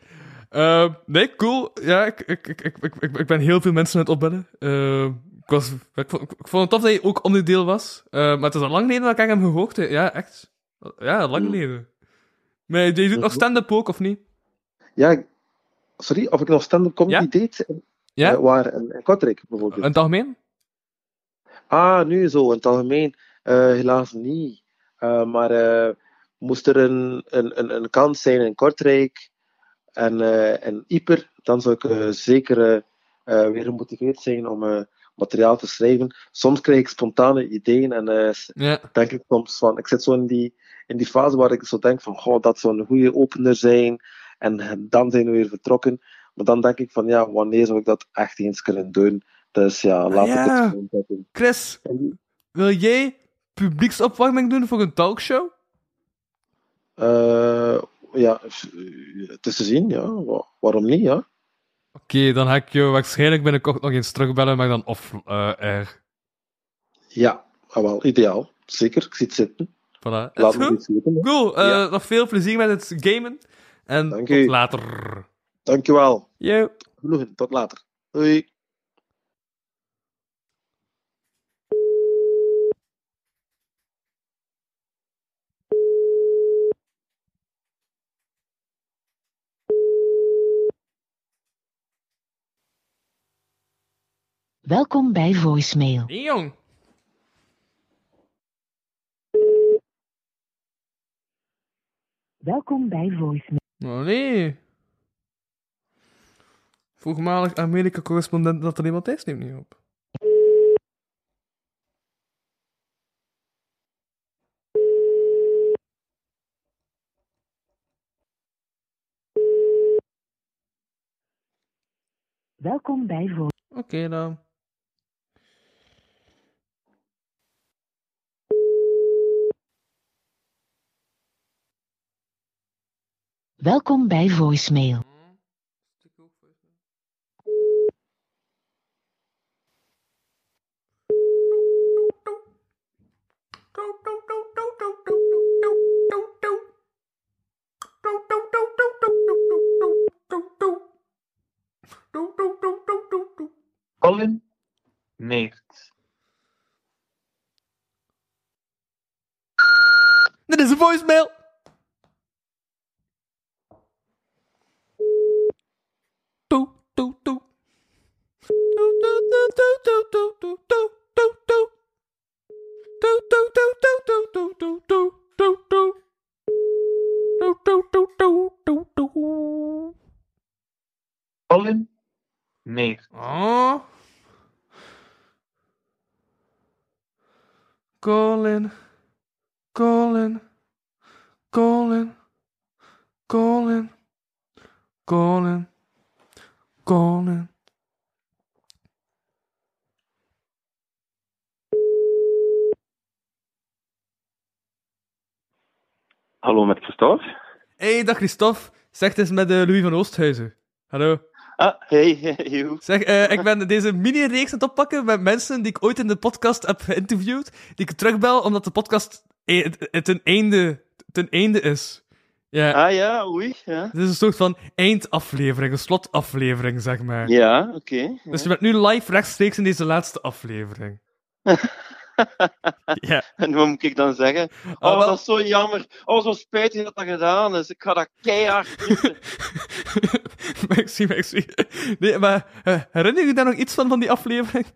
Ehm, nee, cool. Ja, ik, ik, ik, ik, ik, ben heel veel mensen aan het opbellen. Ehm, ik, was, ik, vond, ik vond het tof dat je ook onderdeel was. Ehm, maar het is al lang geleden dat ik hem gehoord heb. Ja, echt. Ja, lang geleden. Maar je doet nog stand-up ook, of niet? Ja, sorry, of ik nog stand-up comedy deed? Ja? Eh, waar? In, in Kortrijk bijvoorbeeld. In het algemeen? Ah, nu zo, in het algemeen. Eh, helaas niet. Eh, maar eh, moest er een, een, een, een kans zijn in Kortrijk en, en Ieper, dan zou ik zeker weer gemotiveerd zijn om materiaal te schrijven. Soms krijg ik spontane ideeën en Ja. denk ik soms van, ik zit zo in die, in die fase waar ik zo denk van, goh, dat zou een goede opener zijn. En dan zijn we weer vertrokken. Maar dan denk ik van, ja, wanneer zou ik dat echt eens kunnen doen? Dus ja, laat ik Ah, ja. het gewoon doen. Chris, wil jij publieksopwarming doen voor een talkshow? Eh, ja, het is te zien, ja. Wa- waarom niet, ja? Oké, dan ga ik je waarschijnlijk binnenkort nog eens terugbellen, maar dan off eh. Ja, ah, wel, ideaal. Zeker, ik zie het zitten. Voilà. Laat me goed? Cool, eh, Ja. nog veel plezier met het gamen. En Dank tot u. later. Dankjewel. Yo. Genoegen, tot later. Doei. Welkom bij voicemail. Nee, jong. Welkom bij voicemail. Oh nee. Voormalig Amerika-correspondent dat er iemand is, neemt niet op. Welkom bij voicemail. Oké dan. Welkom bij voicemail. Colin Meert. Dit is een voicemail. Toe, toe, toe. Toe, toe, toe, toe, toe, toe, toe, toe, toe, toe. Toe, toe, toe, toe, toe, toe, toe, toe, toe, toe. Toe, toe, toe, toe, toe, toe. Colin Meert. Oh. Colin, Colin, Colin, Colin, Colin, Hallo met Christophe. Hey, dag Christophe. Zeg het eens met eh, Louis van Oosthuizen. Hallo. Ah, hey, hey, Zeg, eh, ik ben deze mini-reeks aan het oppakken met mensen die ik ooit in de podcast heb geïnterviewd, die ik terugbel omdat de podcast e- het ten einde, ten einde is. Ja. Ah ja, oei. Ja, Het is een soort van eindaflevering, een slotaflevering, zeg maar. ja oké. Dus je bent nu live rechtstreeks in deze laatste aflevering. ja. En wat moet ik dan zeggen? Oh, dat is zo jammer. Oh, zo spijtig dat dat gedaan is. Ik ga dat keihard merci, merci. Nee, maar eh, herinner je je daar nog iets van, van die aflevering?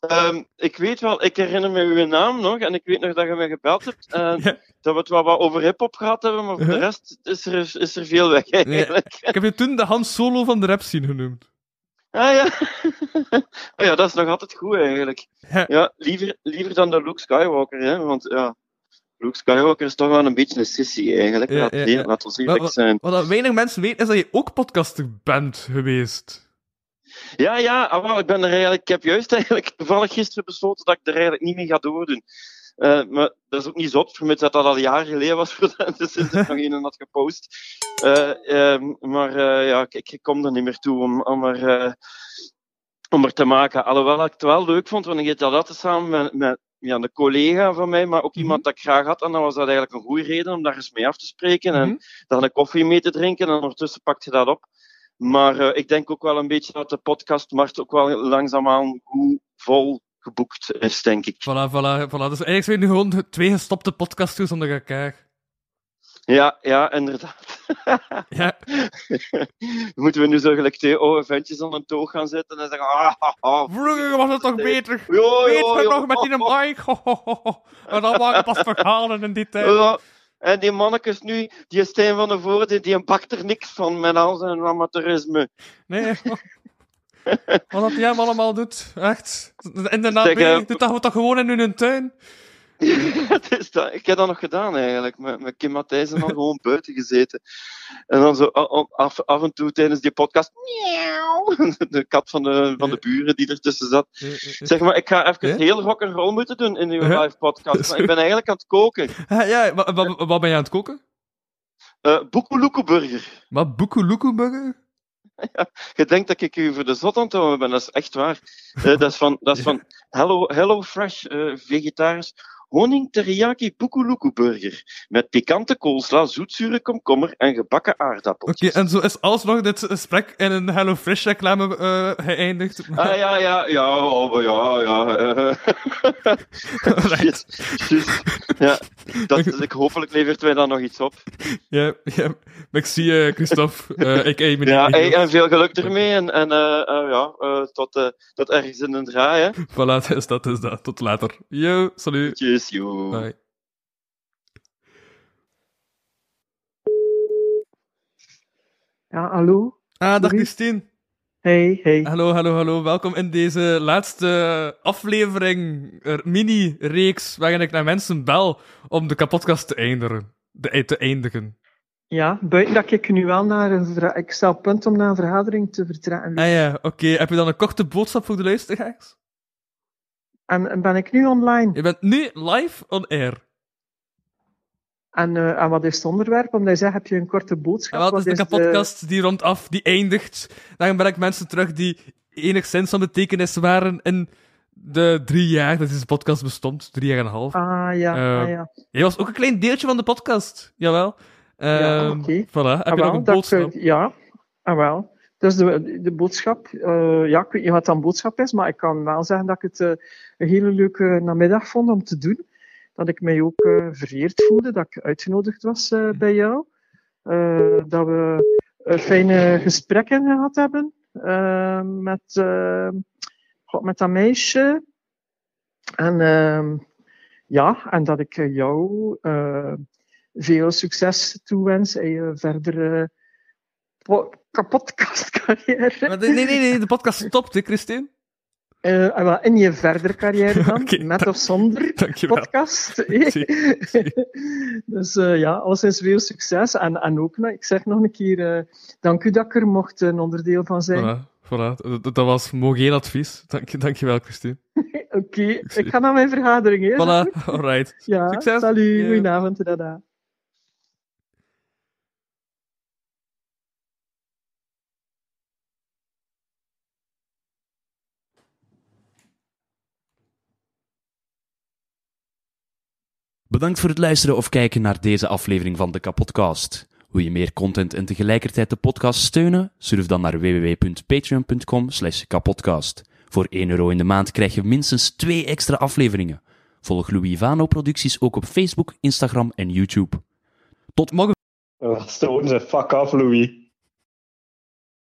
Ehm, ik weet wel, ik herinner me uw naam nog en ik weet nog dat je mij gebeld hebt. En dat we het wel wat over hip-hop gehad hebben, maar voor de Uh-huh. rest is er, is er veel weg eigenlijk. ik heb je toen de Han Solo van de rap scene genoemd. Ah ja. oh ja, dat is nog altijd goed eigenlijk. Ja, liever, liever dan de Luke Skywalker, hè? want ja, Luke Skywalker is toch wel een beetje een sissy eigenlijk. Ons Wat, eerlijk wat, zijn. wat dat weinig mensen weten, is dat je ook podcaster bent geweest. Ja, ja, ah, wel, ik ben er eigenlijk, ik heb juist eigenlijk toevallig gisteren besloten dat ik er eigenlijk niet mee ga doordoen. Eh, maar dat is ook niet zot, vermits dat dat al jaren geleden was sinds ik nog een had gepost. Eh, ehm, maar eh, ja, ik, ik kom er niet meer toe om, om, er, om te maken. Alhoewel ik het wel leuk vond, want ik deed dat altijd samen met, met ja, een collega van mij, maar ook iemand dat ik graag had. En dan was dat eigenlijk een goede reden om daar eens mee af te spreken en dan een koffie mee te drinken. En ondertussen pakt je dat op. Maar eh, ik denk ook wel een beetje dat de podcastmarkt ook wel langzaamaan goed vol geboekt is, denk ik. Voilà, voilà, voilà. Dus eigenlijk zijn nu gewoon twee gestopte podcasters onder elkaar. Ja, ja, inderdaad. Ja. Moeten we nu zo gelijk twee oude ventjes aan een toog gaan zitten en zeggen... Ah, ah, ah. Vroeger was het toch beter? Jo, Weet jo, je jo. nog met die ho. En dan waren pas verhalen in die tijd. Ja, En die mannetjes nu, die Stijn van de Voorde, die pakt er niks van met al zijn amateurisme. Nee. Wat dat hij hem allemaal doet. Echt. In de eh, doet dat toch gewoon in hun tuin? Dat, ik heb dat nog gedaan eigenlijk. Met, met Kim Matthijs en dan gewoon buiten gezeten. En dan zo a- a- af, af en toe tijdens die podcast. Miauw. De kat van de, van de buren die ertussen zat. Zeg maar, ik ga even heel rock'n'roll moeten doen in uw Ja. live podcast. Maar ik ben eigenlijk aan het koken. Ja, wa- wa- wat ben je aan het koken? Uh, Boekeloeke burger. Wat, Boekeloeke burger? Je denkt dat ik u voor de zot aan het houden ben, dat is echt waar. Eh, dat is van, dat is van Hello, Hello Fresh, eh, vegetarisch. Honing teriyaki boekeloeke burger. Met pikante koolsla, zoetzure komkommer en gebakken aardappels. Oké, en zo is alsnog dit gesprek in een HelloFresh reclame eh geëindigd. Ah ja, ja, ja, oh, ja, ja. shit. Ja, dat, ik, hopelijk levert mij dan nog iets op. Ja, ja. Merci, eh, Christophe. Eh, ik eet me Ja, hey, en veel geluk ermee. En, en ja, tot, tot ergens in een draai, hè. Voilà, is dat, is dat. Tot later. Yo, salut. Tjus, yo. Bye. Ja, hallo? Ah, dag? Christine. Hey, hey. Hallo, hallo, hallo. Welkom in deze laatste aflevering, er- mini-reeks, waarin ik naar mensen bel om de kapotkast te eindigen. De, te eindigen. Ja, buiten dat ik nu wel naar een Ik sta op punt om naar een vergadering te vertrekken. Ah ja, oké. Heb je dan een korte boodschap voor de luisteraars? En, en ben ik nu online? Je bent nu live on air. En, eh, en wat is het onderwerp? Omdat je zegt, heb je een korte boodschap? En wat is de de- kapotkast die rondaf, die eindigt. Dan breng ik mensen terug die enigszins van betekenis waren in de drie jaar dat deze podcast bestond. Drie jaar en een half. Ah ja, Eh, ah, ja. Jij was ook een klein deeltje van de podcast. Jawel. Ja, Ehm, oké. Voilà. Heb Ah, je nog wel, een dat, boodschap? ja, ah, wel. Dus de, de boodschap, eh, ja, ik weet niet wat dan boodschap is, maar ik kan wel zeggen dat ik het eh, een hele leuke namiddag vond om te doen. Dat ik mij ook eh, vereerd voelde dat ik uitgenodigd was eh, bij jou. Dat we fijne gesprekken gehad hebben met, god, met dat meisje. En ehm, ja, en dat ik jou veel succes toewens in je verdere po- kapotkastcarrière. Maar de- nee, nee, nee, de podcast stopt, hè, Christine? Eh, en wat in je verder carrière dan, met of zonder dankjewel. podcast. eh? dus eh, ja, alleszins veel succes. En, en ook, nou, ik zeg nog een keer, eh, dank u dat ik er mocht een onderdeel van zijn. Voilà, voilà. Dat, dat was mogeel advies. Dank, dankjewel, Christine. Oké, ik ga naar mijn vergadering. Hè, Voilà, alright. Ja, Succes. salut, goedenavond, dada. Bedankt voor het luisteren of kijken naar deze aflevering van de Kapodcast. Wil je meer content en tegelijkertijd de podcast steunen? Surf dan naar www.patreon.com slash kapodcast. Voor 1 euro in de maand krijg je minstens 2 extra afleveringen. Volg Louis Vano producties ook op Facebook, Instagram en YouTube. Tot morgen. Stoten ze, fuck off, Louis.